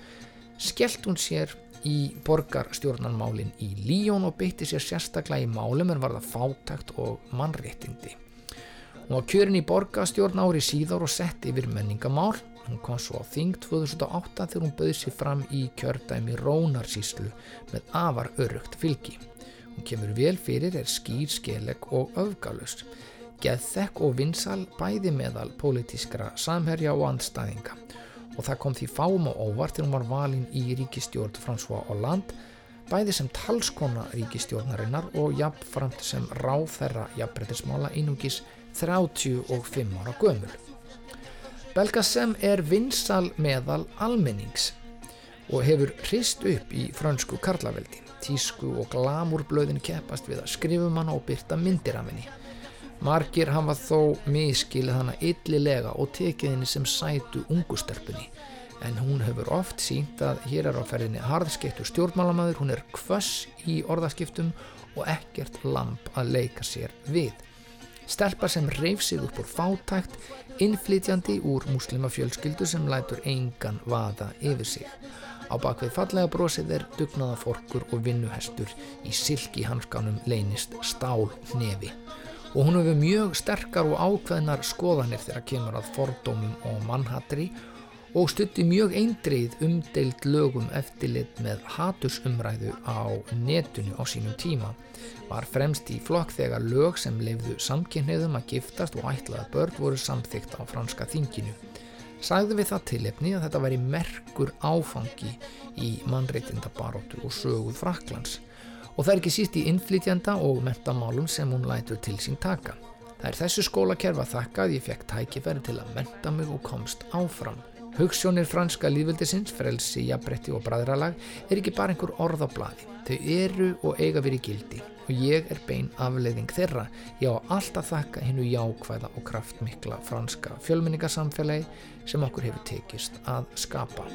skellt hún sér í borgarstjórnarmálin í Líón og beitti sér sérstaklega í málum en var það fátakt og mannréttindi. Hún var kjörin í borgarstjórn ári síðar og sett yfir menningamál. Hún kom svo á þing 2008 þegar hún bauð sér fram í kjördæmi Rónarsíslu með afar örugt fylgi. Hún kemur vel fyrir, er skýr, skeleg og öfgalust. Geðþekk og vinsal bæði meðal pólitískra samherja og andstæðinga. Og það kom því fáum og óvart þegar hún var valin í ríkistjórn François Hollande, bæði sem talskona ríkistjórnarinnar og jafnframt sem ráð þeirra jafnbrettismála einungis 35 ára gömul. Belgasem er vinsal meðal almennings og hefur hrist upp í frönsku karlaveldi tísku og glamúrblöðin keppast við að skrifum hana og byrta myndir af henni. Margir hafa þó miskilið hana illilega og tekið henni sem sætu ungustelpunni en hún hefur oft sínt að hér er á ferðinni harðskiptur stjórnmálamæður, hún er kvöss í orðaskiptum og ekkert lamp að leika sér við. Stelpa sem reif sig upp úr fátækt, innflytjandi úr muslima fjölskyldu sem lætur engan vaða yfir sig. Á bakvið fallega brosið er dugnaða forkur og vinnuhestur í silki hanskanum leynist stál nefi. Og hún hefur mjög sterkar og ákveðnar skoðanir þegar kemur að fordómum og mannhattri og stutti mjög eindreið umdeild lögum eftirlit með hatusumræðu á netinu á sínum tíma. Var fremst í flokk þegar lög sem leifðu samkynniðum að giftast og ætlaða börn voru samþygt á franska þinginu sagði við það tilefni að þetta væri merkur áfangi í mannreitindabaróttu og söguð Fraklands og það er ekki síst í innflytjanda og mentamálum sem hún lætur til sín taka. Það er þessu skólakerfa þakka að ég fekk tækifæri til að menta mig og komst áfram. Hugssjónir franska lífveldisins, frelsi, jafnbretti og bræðralag er ekki bara einhver orð á bladi. Þau eru og eiga verið gildi og ég er bein afleiðing þeirra. Ég á alltaf þakka hennu jákvæða og kraftmikla franska fjölmenningasamfélagi sem okkur hefur tekist að skapa.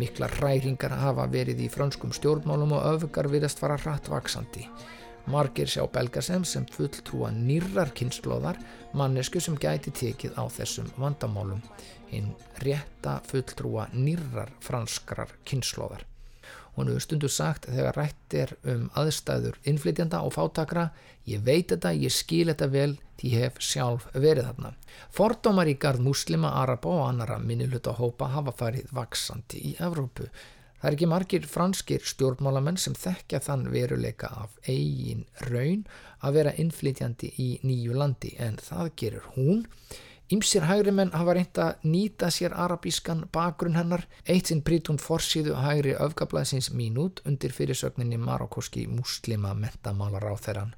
Mikla hræringar hafa verið í franskum stjórnmálum og öfgar virðast fara hratt vaksandi. Margir sjá Belgasem sem fulltrúa nýrrar kynnslóðar, mannesku sem gæti tekið á þessum vandamálum, hinn rétta fulltrúa nýrrar franskrar kynnslóðar. Hún hefur stundu sagt þegar rætt er um aðstæður innflytjanda og fátakra ég veit þetta, ég skil þetta vel því ég hef sjálf verið þarna. Fordómar í garð muslima, araba og annara minnuluta hópa hafa farið vaksandi í Evrópu. Það er ekki margir franskir stjórnmálamenn sem þekkja þann veruleika af eigin raun að vera innflytjandi í nýju landi en það gerur hún. Ímsir hægri menn hafa reynt að nýta sér arabískan bakgrunn hennar, eitt sinn prýtt hún forsýðu hægri öfgablaðsins mínút undir fyrirsögninni marokkoski muslima mentamálar á þeirran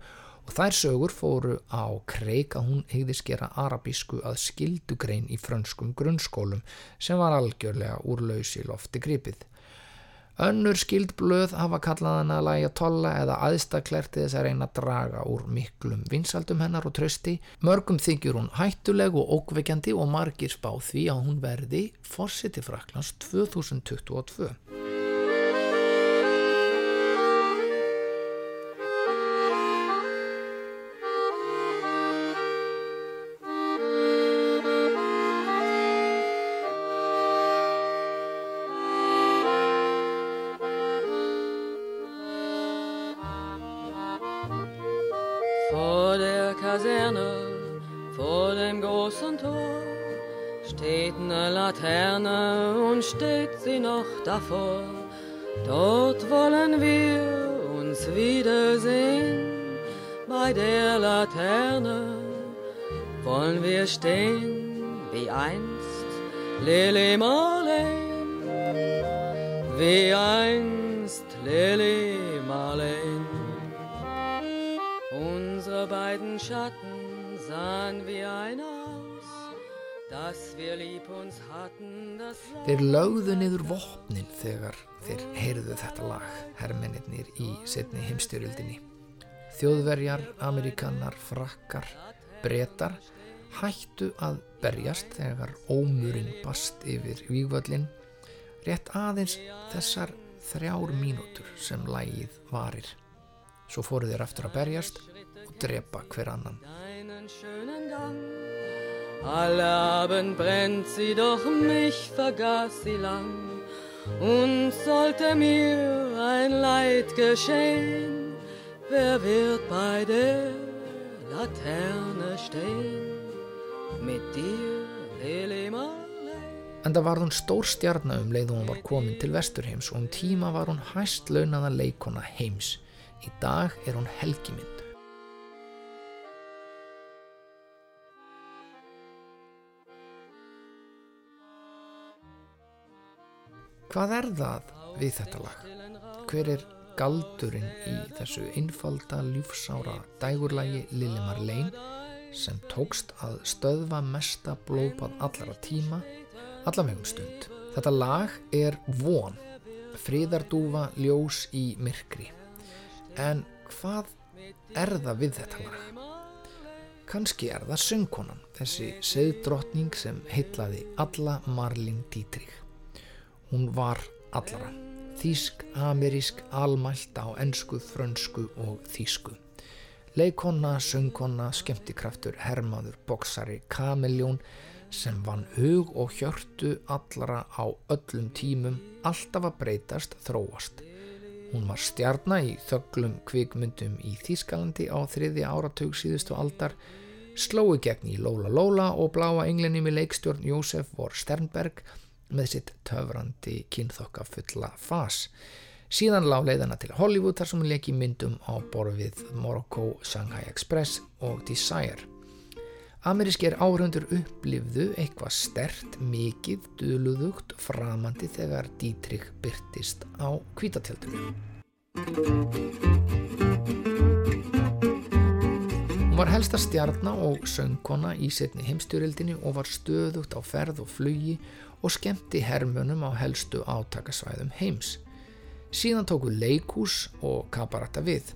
og þær sögur fóru á kreik að hún hegðist gera arabísku að skildugrein í frönskum grunnskólum sem var algjörlega úr lausi lofti gripið. Önnur skildblöð hafa kallað hann að læja tolla eða aðstaklerti þess að reyna að draga úr miklum vinsaldum hennar og trösti. Mörgum þykjur hún hættuleg og ókveikjandi og margir spá því að hún verði fórseti Fraklands 2022. davor. Dort wollen wir uns wiedersehen, bei der Laterne wollen wir stehen, wie einst Lili Marleen, wie einst Lili Marleen. Unsere beiden Schatten sahen wie ein aus, dass wir lieb uns hatten, das Þeir lögðu niður vopnin þegar þeir heyrðu þetta lag, hermennir í setni heimstyrjöldinni. Þjóðverjar, amerikanar, frakkar, bretar hættu að berjast þegar ómurinn bast yfir vígvöllin, rétt aðeins þessar þrjár mínútur sem lagið varir. Svo fóru þeir aftur að berjast og drepa hver annan. Alle Abend brennt sie, doch mich vergaß sie lang. Und sollte mir ein Leid geschehen, wer wird bei der Laterne stehen? Mit dir, Lili Marley. Enda var hún stór stjarna um leið hún var komin til Vesturheims og um tíma var hún hæst launaða leikona heims. Í dag er hún helgimynd. Hvað er það við þetta lag? Hver er galdurinn í þessu einfalda ljúfsára dægurlægi Lili Marlene sem tókst að stöðva mesta blóðbað allara tíma allavegum stund. Þetta lag er von, fríðardúfa ljós í myrkri. En hvað er það við þetta lag? Kanski er það söngkonan, þessi seðdrottning sem heitlaði alla Marlene Dietrich. Hún var allara, þýsk, amerísk, almælt á ensku, frönsku og þýsku. Leikonna, söngkonna, skemmtikraftur, hermaður, boksari, kameljón sem vann hug og hjörtu allara á öllum tímum, alltaf að breytast, þróast. Hún var stjarnar í þöglum kvikmyndum í Þýskalandi á þriði áratug síðustu aldar, slói gegn í Lóla Lóla og bláa englinni með leikstjórn Jósef vor Sternberg með sitt töfrandi kynþokka fulla fas. Síðan lág leiðana til Hollywood þar sem hún leki myndum á borð við Morocco, Shanghai Express og Desire. Amerískir áhraundur upplifðu eitthvað stert, mikið, döluðugt, framandi þegar Dietrich byrtist á kvítatjaldinu. Hún var helsta stjarnar og söngkona í setni heimstjórildinni og var stöðugt á ferð og flugi og skemmti hermönum á helstu átakasvæðum heims. Síðan tóku leikús og kabarata við.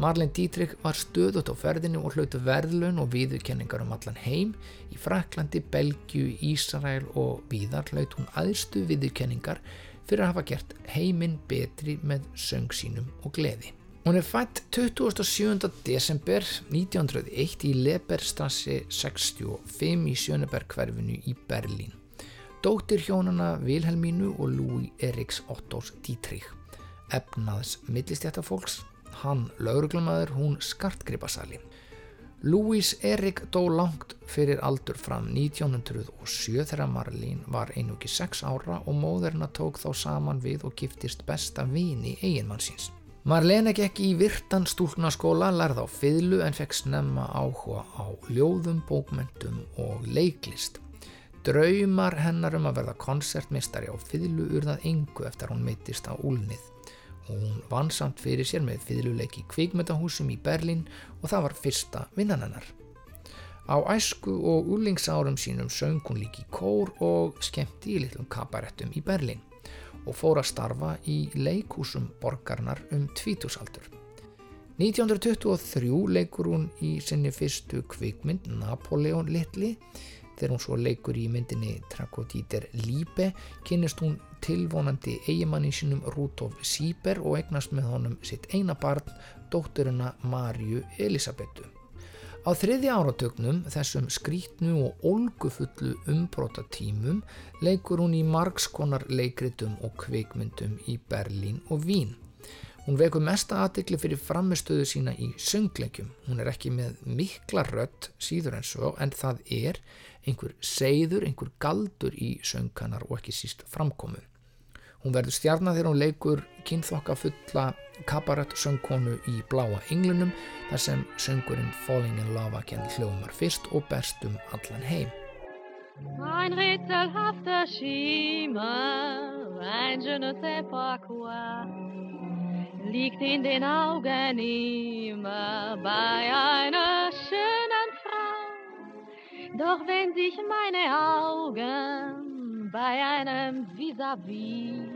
Marlene Dietrich var stöðut á ferðinu og hlautu verðlun og viðurkenningar um allan heim. Í Fraklandi, Belgiu, Ísrael og víðar hlaut hún aðstu viðurkenningar fyrir að hafa gert heiminn betri með söng sínum og gleði. Hún er fætt 27. desember 1901 í Leberstrassi 65 í Sjöneberg hverfinu í Berlín. Dóttir hjónana Vilhelmínu og Louis Eriks Ottos Dietrich. efnaðs millistjættafólks, hann lauruglumæður, hún skartgripasali. Louis Erik dó langt fyrir aldur fram 1907 þegar Marlene var einungi 6 ára og móðurina tók þá saman við og giftist besta vini eiginmannsins. Marlene gekk í virtan stúlnaskóla, lærði á fiðlu en fekk snemma áhuga á ljóðum, bókmentum og leiklist. Draumar hennar um að verða koncertmistari á fiðlu urðað engu eftir hún mittist á úlnið. Hún vann samt fyrir sér með fiðluleiki kvikmyndahúsum í Berlín og það var fyrsta vinnan hennar. Á æsku og úlingsárum sínum söng hún líki kór og skemmti í litlum kabarettum í Berlín og fór að starfa í leikhúsum borgarnar um tvítusaldur. 1923 leikur hún í sinni fyrstu kvikmynd Napoleon Litli þegar hún svo leikur í myndinni Trakodíter Líbe kynist hún tilvonandi eigimannin sínum Rútof Sýber og eignast með honum sitt eina barn, dótturina Marju Elisabetu. Á þriði áratögnum, þessum skrítnu og olgufullu umbróta tímum, leikur hún í margskonar leikritum og kvikmyndum í Berlín og Vín. Hún vekur mesta aðtikli fyrir framistöðu sína í söngleikjum. Hún er ekki með mikla rött síður en svo en það er einhver seiður, einhver galdur í söngkanar og ekki síst framkomu. Hún verður stjarnar þegar hún leikur kynþokka fulla kabarett söngkonu í bláa englunum þar sem söngurinn Falling in Love Again hljómar fyrst og berst um allan heim. Ein rätselhafter Schimmer, ein je ne sais pas quoi, liegt in den Augen immer bei einer schönen Frau. Doch wenn sich meine Augen bei einem vis-à-vis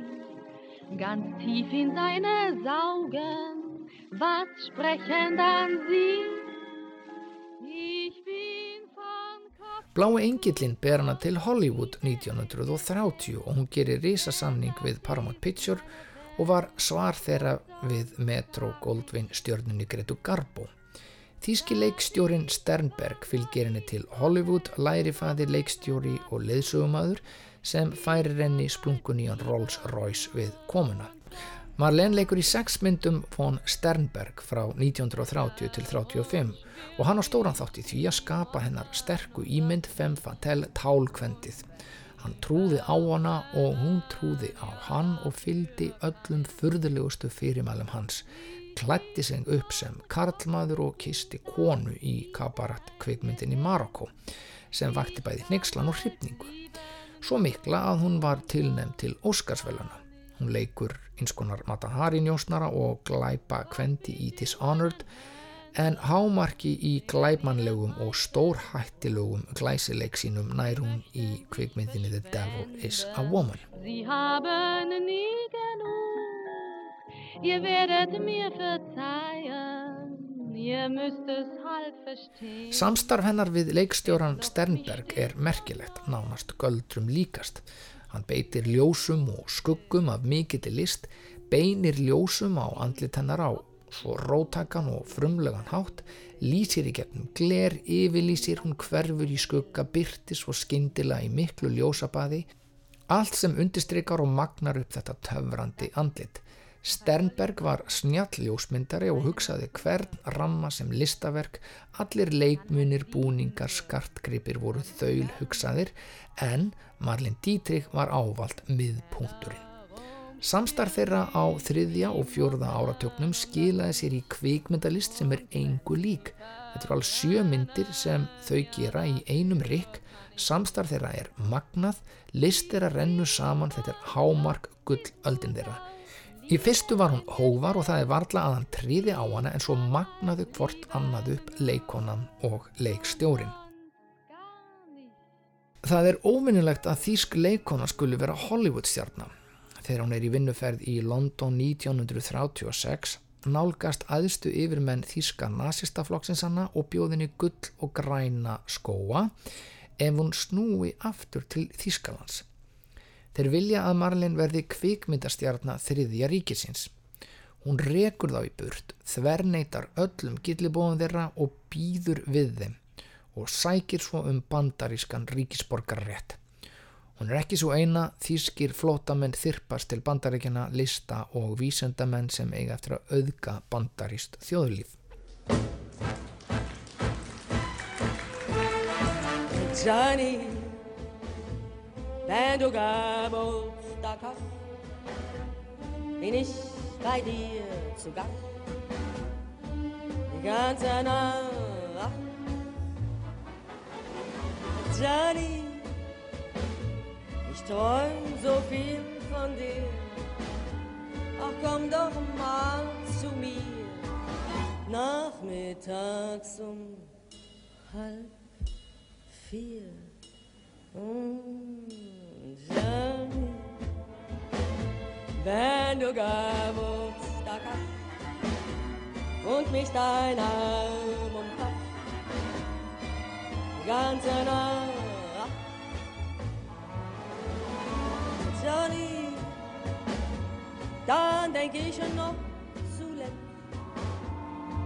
ganz tief in seine saugen, was sprechen dann sie? Ich bin von Blái engillin ber hana til Hollywood 1930 og hún gerir risasamning við Paramount Picture og var svar þeirra við Metro Goldwyn stjörnunni Gretu Garbo. Þíski leikstjórin Sternberg fylgir henni til Hollywood, lærifaði leikstjóri og leðsugumadur sem færir henni splunkunían Rolls Royce við komuna. Marlene leikur í sex myndum von Sternberg frá 1930 til 35 og hann á stóran þátt í því að skapa hennar sterku ímynd fem fatale tálkvendið. Hann trúði á hana og hún trúði á hann og fylgdi öllum furðulegustu fyrirmælum hans, klætti sig upp sem karlmaður og kisti konu í kabarat kvikmyndin í Marokko sem vakti bæði hnyggslan og hrifningu. Svo mikla að hún var tilnefnd til Óskarsvelana. Hún leikur einskonar Matahari njósnara og glæpa kvendi í Dishonored en hámarki í glæpmannlegum og stórhættilegum glæsileik sínum nær hún í kvikmyndinni The Devil is a Woman. Sie haben nie genug. Ihr werdet mir verzeihen. Ihr müsst es halb verstehen. Samstarf hennar við leikstjóran Sternberg er merkilegt, nánast göldrum líkast. Hann beitir ljósum og skuggum af mikill list, beinir ljósum á andlit hennar á svo rótakan og frumlegan hátt, lýsir í gegnum gler, yfirlýsir hún hverfur í skugga, byrtis og skyndila í miklu ljósabaði, allt sem undistrykar og magnar upp þetta töfrandi andlit. Sternberg var snjalljósmyndari og hugsaði hvern ramma sem listaverk, allir leikmunir, búningar, skartgripir voru þaul hugsaðir en Marlene Dietrich var ávalt miðpunkturinn. Samstarf þeirra á þriðja og fjórða áratöknum skilaði sér í kvikmyndalist sem er engu lík. Þetta eru alveg sjö myndir sem þau gera í einum rikk, samstarf þeirra er magnað, list þeirra rennu saman, þetta er hámark gull öldin þeirra. Í fyrstu var hún hóvar og það er varla að hann tríði á hana en svo magnaðu hvort annað upp leikonan og leikstjórin. Það er óvinnilegt að þýsk leikona skuli vera Hollywood stjarnar. Þegar hún er í vinnuferð í London 1936 nálgast aðstu yfirmenn þýska nazistaflokksins hana og bjóðinni gull og græna skóa ef hún snúi aftur til Þýskalands. Þeir vilja að Marlin verði kvikmyndastjarnar þriðja ríkisins. Hún rekur þá í burt, þverneitar öllum gillibóðum þeirra og býður við þeim og sækir svo um bandarískan ríkisborgarrétt. Hún er ekki svo eina, þýskir flótamenn þyrpast til bandaríkjana, lista og vísendamenn sem eiga eftir að auðga bandaríst þjóðlíf. Johnny, wenn du Geburtstag hast, bin ich bei dir zu Gast. Die ganze Nacht. Johnny, ich träum so viel von dir. Ach, komm doch mal zu mir, nachmittags um halb vier. Mm, Johnny, wenn du Geburtstag hast und mich dein Arm umfasst, die ganze Nacht. Johnny, dann denk ich noch zuletzt,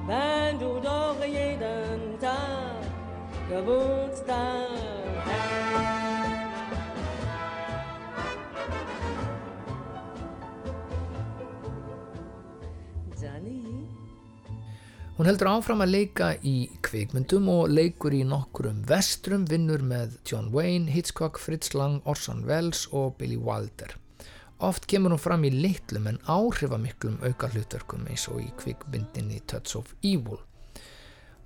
wenn du doch jeden Tag Geburtstag hast. Hún heldur áfram að leika í kvikmyndum og leikur í nokkrum vestrum vinnur með John Wayne, Hitchcock, Fritz Lang, Orson Welles og Billy Wilder. Oft kemur hún fram í litlum en áhrifamiklum auka hlutverkum eins og í kvikmyndinni Touch of Evil.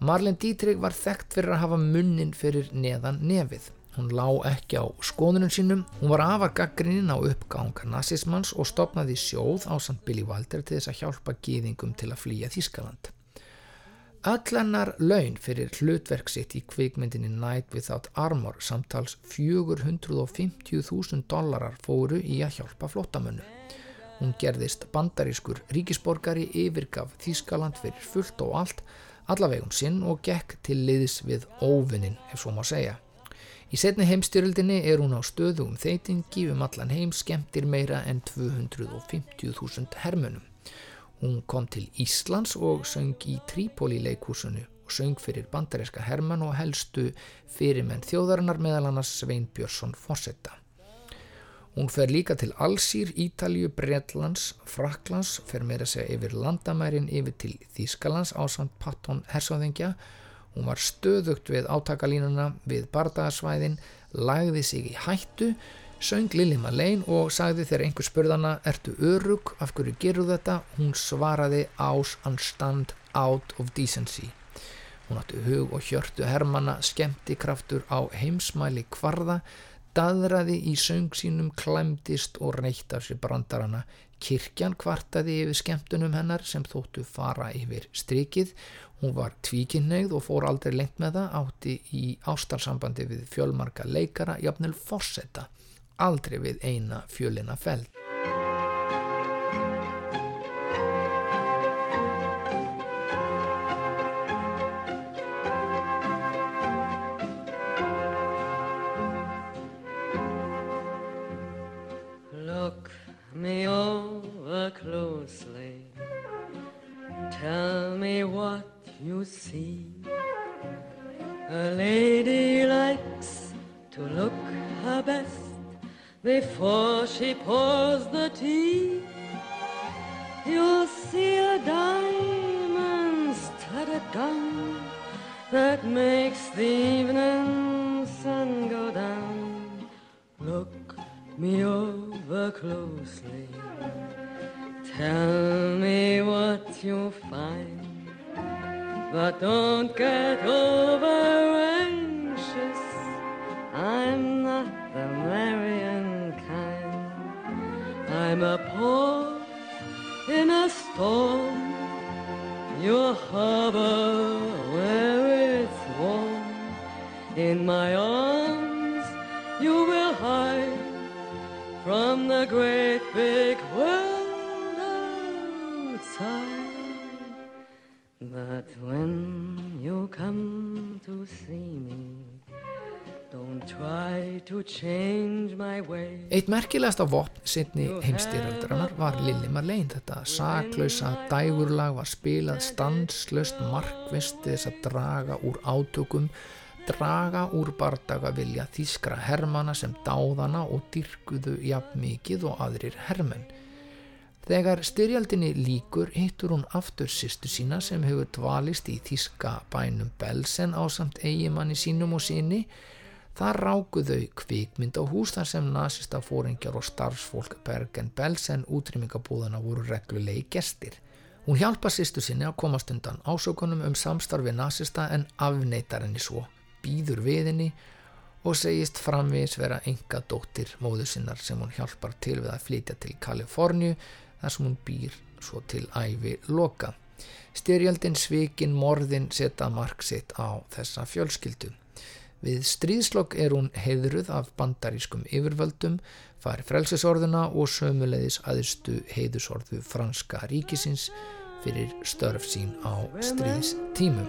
Marlene Dietrich var þekkt fyrir að hafa munnin fyrir neðan nefið. Hún lá ekki á skoðunum sínum, hún var afar gaggrinnin á uppganga nazismans og stopnaði sjóð á Sant Billy Wilder til þess að hjálpa gýðingum til að flýja Þískaland. Öll hennar laun fyrir hlutverk sitt í kvikmyndinni Night Without Armor samtals 450.000 dollarar fóru í að hjálpa flottamönnu. Hún gerðist bandarískur ríkisborgari yfirgaf Þískaland fyrir fullt og allt, allavegum sinn og gekk til liðs við óvinnin ef svo má segja. Í setni heimstyrildinni er hún á stöðugum þeitingi um allan heim skemmtir meira en 250.000 hermunum. Hún kom til Íslands og söng í Trípoli leikhúsinu og söng fyrir bandaríska hermann og helstu fyrirmenn þjóðarinnar meðal annars Svein Björnsson Fossetta. Hún fer líka til Allsýr, Ítalju, Bretlands, Fraklands, fer meira segja yfir landamærin yfir til Þýskalands á samt Patton Hersóðingja. Hún var stöðugt við átakalínuna við bardagasvæðin, lagði sig í hættu, söng Lili Marlene og sagði þegar einhver spurðana ertu örug, af hverju gerur þetta? Hún svaraði ás and stand out of decency. Hún átti hug og hjörtu hermana, skemmti kraftur á heimsmæli kvarða, daðraði í söng sínum, klæmdist og reytt af sér brandarana. Kirkjan kvartaði yfir skemmtunum hennar sem þóttu fara yfir strikið. Hún var tvíkinnegð og fór aldrei lengt með það, átti í ástarsambandi við fjölmarka leikara, jafnvel forsetta, aldrei við eina fjölina feld. Look before she pours the tea. You'll see a diamond studded gown that makes the evening sun go down. Look me over closely. Tell me what you find, but don't get over anxious. I'm not the kind. I'm a port in a storm. You harbor where it's warm. In my arms, you will hide from the great big world outside. But when you come to see me, Eitt merkilegasta vopn sittni heimstyröldrarnar var Lili Marlene. Þetta saklausa dægurlag var spilað stanslöst markvist þess að draga úr átökum, draga úr bardaga vilja þýskra hermana sem dáðana og dyrkuðu jafn mikið og aðrir hermenn. Þegar styrjaldinni líkur hittur hún aftur sýstu sína sem hefur dvalist í þýska bænum Belsen á samt eigimanni sínum og síni. Það ráku þau kvikmynd á hús þar sem nazista fóringjar og starfsfólk Bergen Belsen útrymmingabúðana voru reglulegi gestir. Hún hjálpa sýstu sinni að komast undan ásökunum um samstarfi nazista en afneitar henni svo, býður við henni og segist framvegis vera enga dóttir móðu sinnar sem hún hjálpar til við að flytja til Kaliforníu þar sem hún býr svo til æfi loka. Styrjaldin, svikin, morðin setja mark sitt á þessa fjölskyldu. Við stríðslokk er hún heiðruð af bandarískum yfirvöldum, fari frelsisorðuna og sömulegis aðurstu heiðusorðu franska ríkisins fyrir störf sín á stríðstímum.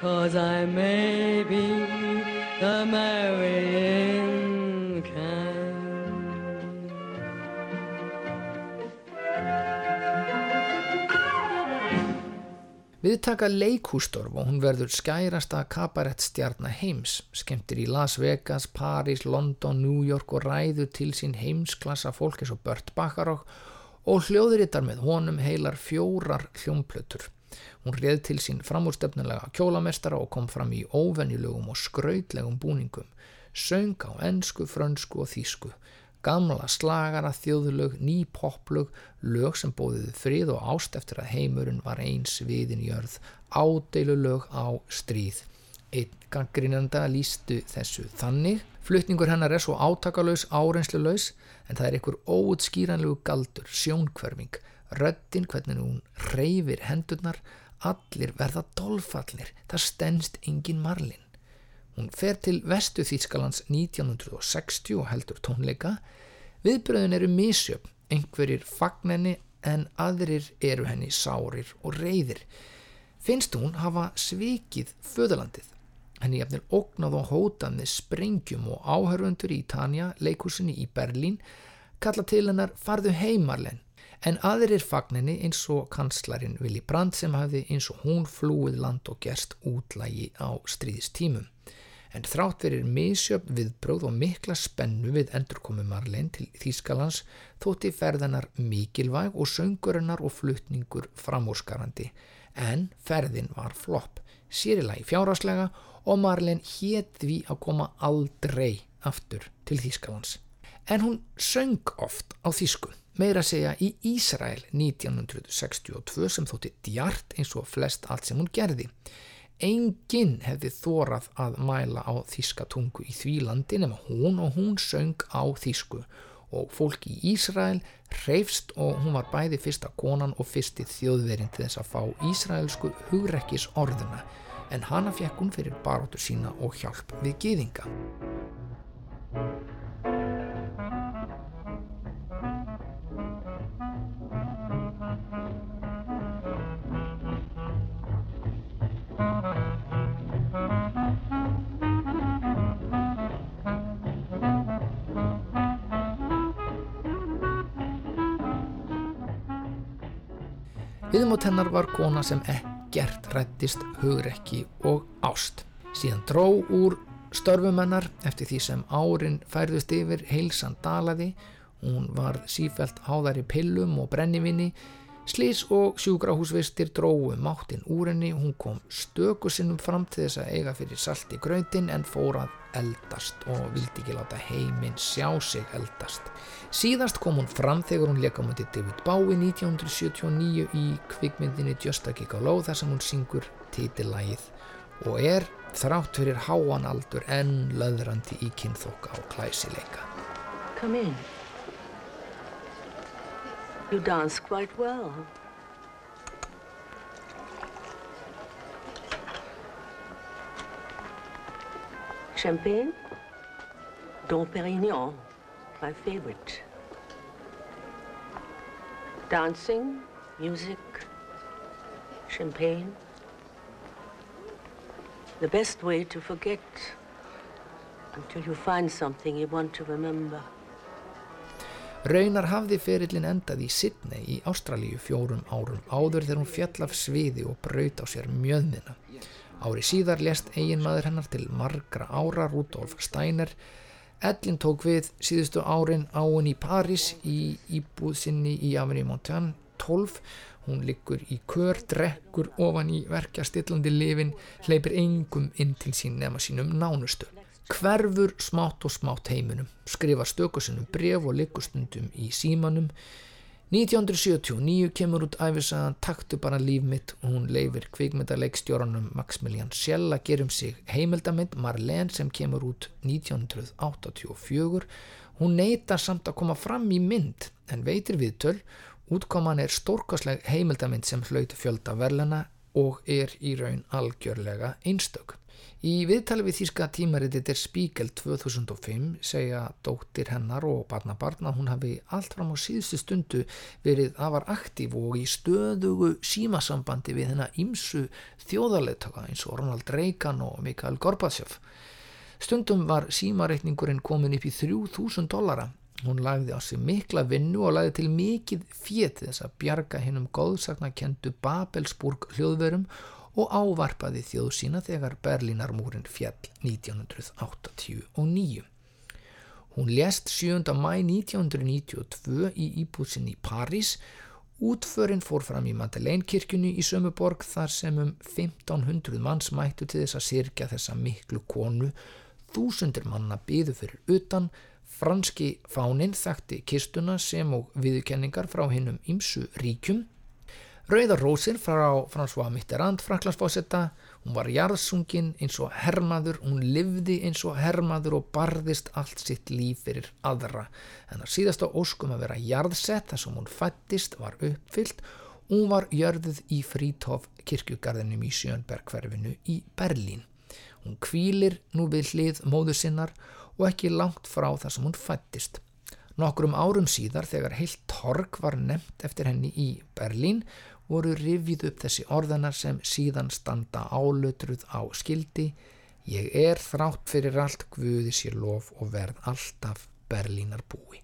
Cause I may be the marrying Viðtaka leikhústorf og hún verður skærasta kabarettstjarnar heims, skemmtir í Las Vegas, Paris, London, New York og ræður til sín heimsklassa fólk eins og Bört Bacharach og hljóðurittar með honum heilar fjórar hljómplötur. Hún reð til sín framúrstefnulega kjólamestara og kom fram í óvenjulegum og skrautlegum búningum, söng á ensku, frönsku og þýsku, gamla slagara, þjóðlög, ný poplög, lög sem bóðiðu frið og ást eftir að heimurinn var eins viðin jörð, ádeilu lög á stríð. Einn gangrinanda lístu þessu þannig. Flutningur hennar er svo átakalauðs, áreinslulegs, en það er einhver óutskýranlegu galdur, sjónkverfing, röddin hvernig hún reyfir hendurnar, allir verða dolfallir, það stennst engin marlin. Hún fer til vestu Þýskalands 1960 og heldur tónleika. Viðbröðin eru misjöfn, einhverjir fagnenni en aðrir eru henni sárir og reyðir. Finnst hún hafa svikið föðalandið. Henni jafnir ógnað og hótað með sprengjum og áhörfundur í Tanja, leikúsinni í Berlín, kalla til hennar farðu heimarlen. En aðrir fagnenni eins og kanslarinn Willy Brandt sem hafði eins og hún flúið land og gerst útlægi á stríðstímum en þrátt verir misjöfn viðbróð og mikla spennu við endurkomi Marlein til Þýskalands þótti ferðanar mikilvæg og söngurinnar og flutningur framúrskarandi en ferðin var flopp, sérilagi fjáraslega og Marlein hétt því að koma aldrei aftur til Þýskalands. En hún söng oft á Þýsku, meira að segja í Ísrael 1962 sem þótti djart eins og flest allt sem hún gerði. Enginn hefði þórað að mæla á þíska tungu í því landi nema hún og hún söng á þísku og fólk í Ísrael reyfst og hún var bæði fyrsta konan og fyrsti þjóðverinn til þess að fá ísraelsku hugrekkis orðuna en hana fekk hún fyrir baróttu sína og hjálp við gýðinga. Viðmót hennar var kona sem ekkert rættist hugrekki og ást. Síðan dró úr störfum hennar eftir því sem árin færðust yfir heilsan dalaði. Hún var sífælt háðar í pillum og brennivinni. Slís og sjúkrahúsvistir dróðu máttinn úr henni. Hún kom stöku sinnum fram til þess að eiga fyrir salt í gröndin en fór að eldast og vildi ekki láta heiminn sjá sig eldast. Síðast kom hún fram þegar hún leka mútið David Bowie 1979 í kvikmyndinni Just a Kick a Low þar sem hún syngur titilægið og er þrátt fyrir háan aldur enn löðrandi í kynþokka og klæsileika. Come in. You dance quite well. Champagne? Dom Perignon, my favorite. Dancing, music, champagne. The best way to forget until you find something you want to remember. Raunar hafði ferillin endað í Sydney í Ástralíu fjórum árum áður þegar hún fjall af sviði og braut á sér mjöðmina. Ári síðar lést eiginmaður hennar til margra ára Rudolf Steiner. Ellin tók við síðustu árin áin í París í íbúð sinni í Avenue Montaigne 12. Hún liggur í kör, drekkur ofan í verkja stillandi lifin, hleypir engum inn til sín nema sínum nánustu. Hverfur smátt og smátt heiminum, skrifa stökusinnum bref og liggustundum í símanum. 1979 kemur út æfisagan Taktu bara líf mitt og hún leifir kvikmyndaleikstjóranum Maximilian Schell að gera um sig heimildamind Marlene sem kemur út 1984. Hún neytar samt að koma fram í mynd en veitir viðtöl. Útkoman er stórkosleg heimildamind sem hlaut fjölda verlena og er í raun algjörlega einstök. Í viðtali við þýska tímariti Der Spiegel 2005 segja dóttir hennar og barnabarn að hún hafi allt fram á síðustu stundu verið afar aktív og í stöðugu símasambandi við hennar ímsu þjóðarleitaka eins og Ronald Reagan og Mikael Gorbachev. Stundum var símareikningurinn komin upp í 3000 dollara. Hún lagði á sig mikla vinnu og lagði til mikið fjett þess að bjarga hennum góðsaknakendu Babelsburg hljóðverum og ávarpaði þjóð sína þegar Berlínarmúrin fjall 1989. Hún lést 7. mæ 1992 í íbúsin í París. Útförin fór fram í Madeleine kirkjunni í Sömuborg þar sem um 1500 manns mættu til þess að sirkja þessa miklu konu. Þúsundir manna byðu fyrir utan. Franski fánin þekkti kistuna sem og viðkenningar frá hinnum ymsu ríkjum. Rauðar rósir frá François Mitterrand, Franklandsfósetta, hún var jarðsungin eins og hermaður, hún livði eins og hermaður og barðist allt sitt líf fyrir aðra. En að síðasta óskum að vera jarðsett þar sem hún fættist var uppfyllt, hún var jörðuð í Fríthof kirkjugarðinum í Sjönbergverfinu í Berlín. Hún kvílir nú við hlið móður sinnar og ekki langt frá þar sem hún fættist. Nokkrum árum síðar þegar heilt torg var nefnt eftir henni í Berlín voru rifið upp þessi orðanar sem síðan standa álötruð á skildi Ég er þrátt fyrir allt Guði sér lof og verð alltaf Berlínar búi.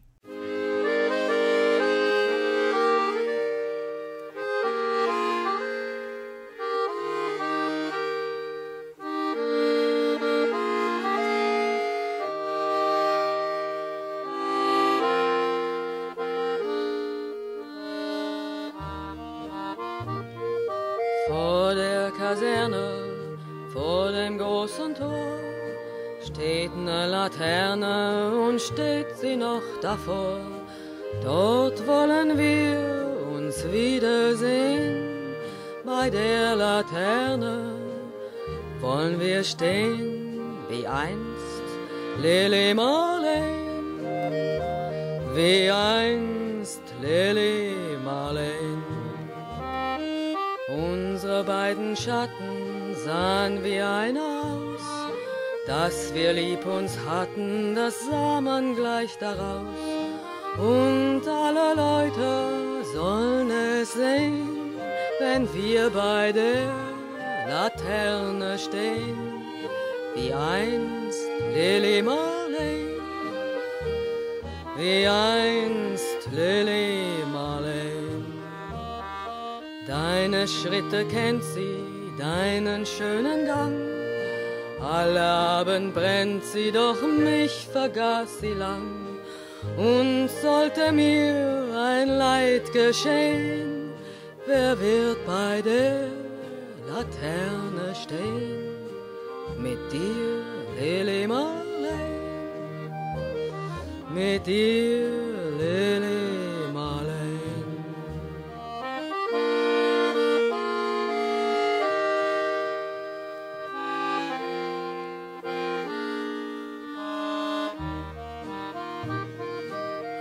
Wie einst Lili Marley, wie einst Lili Marley. Deine Schritte kennt sie, deinen schönen Gang. Alle Abend brennt sie, doch mich vergaß sie lang. Und sollte mir ein Leid geschehen, wer wird bei der Laterne stehen? Mit dir, Lili Marley, mit dir, Lili Marley.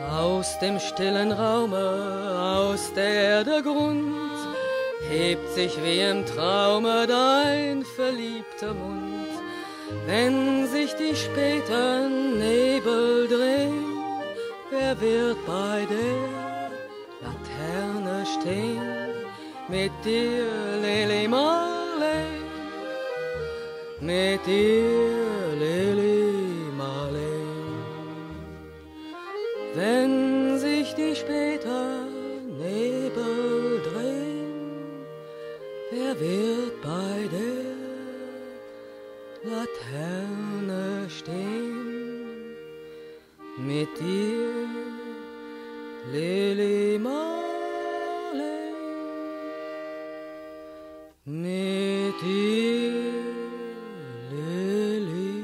Aus dem stillen Raume, aus der Erde Grund, hebt sich wie im Traume dein verliebter Mund. Wenn sich die späten Nebel drehen, wer wird bei der Laterne stehen? Mit dir, Lili Marley, mit dir, Lili Marley. Wenn sich die späten Nebel drehen, wer wird Laterne stehen mit dir, Lili Marley, mit dir, Lili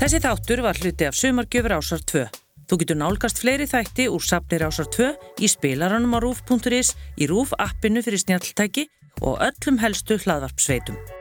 Þessi þáttur var hluti af sumargjöfur ásar 2. Þú getur nálgast fleiri þætti úr safnir ásar 2 í spilaranum á rúf.is, í rúf appinu fyrir snjalltæki og öllum helstu hlaðvarpsveitum.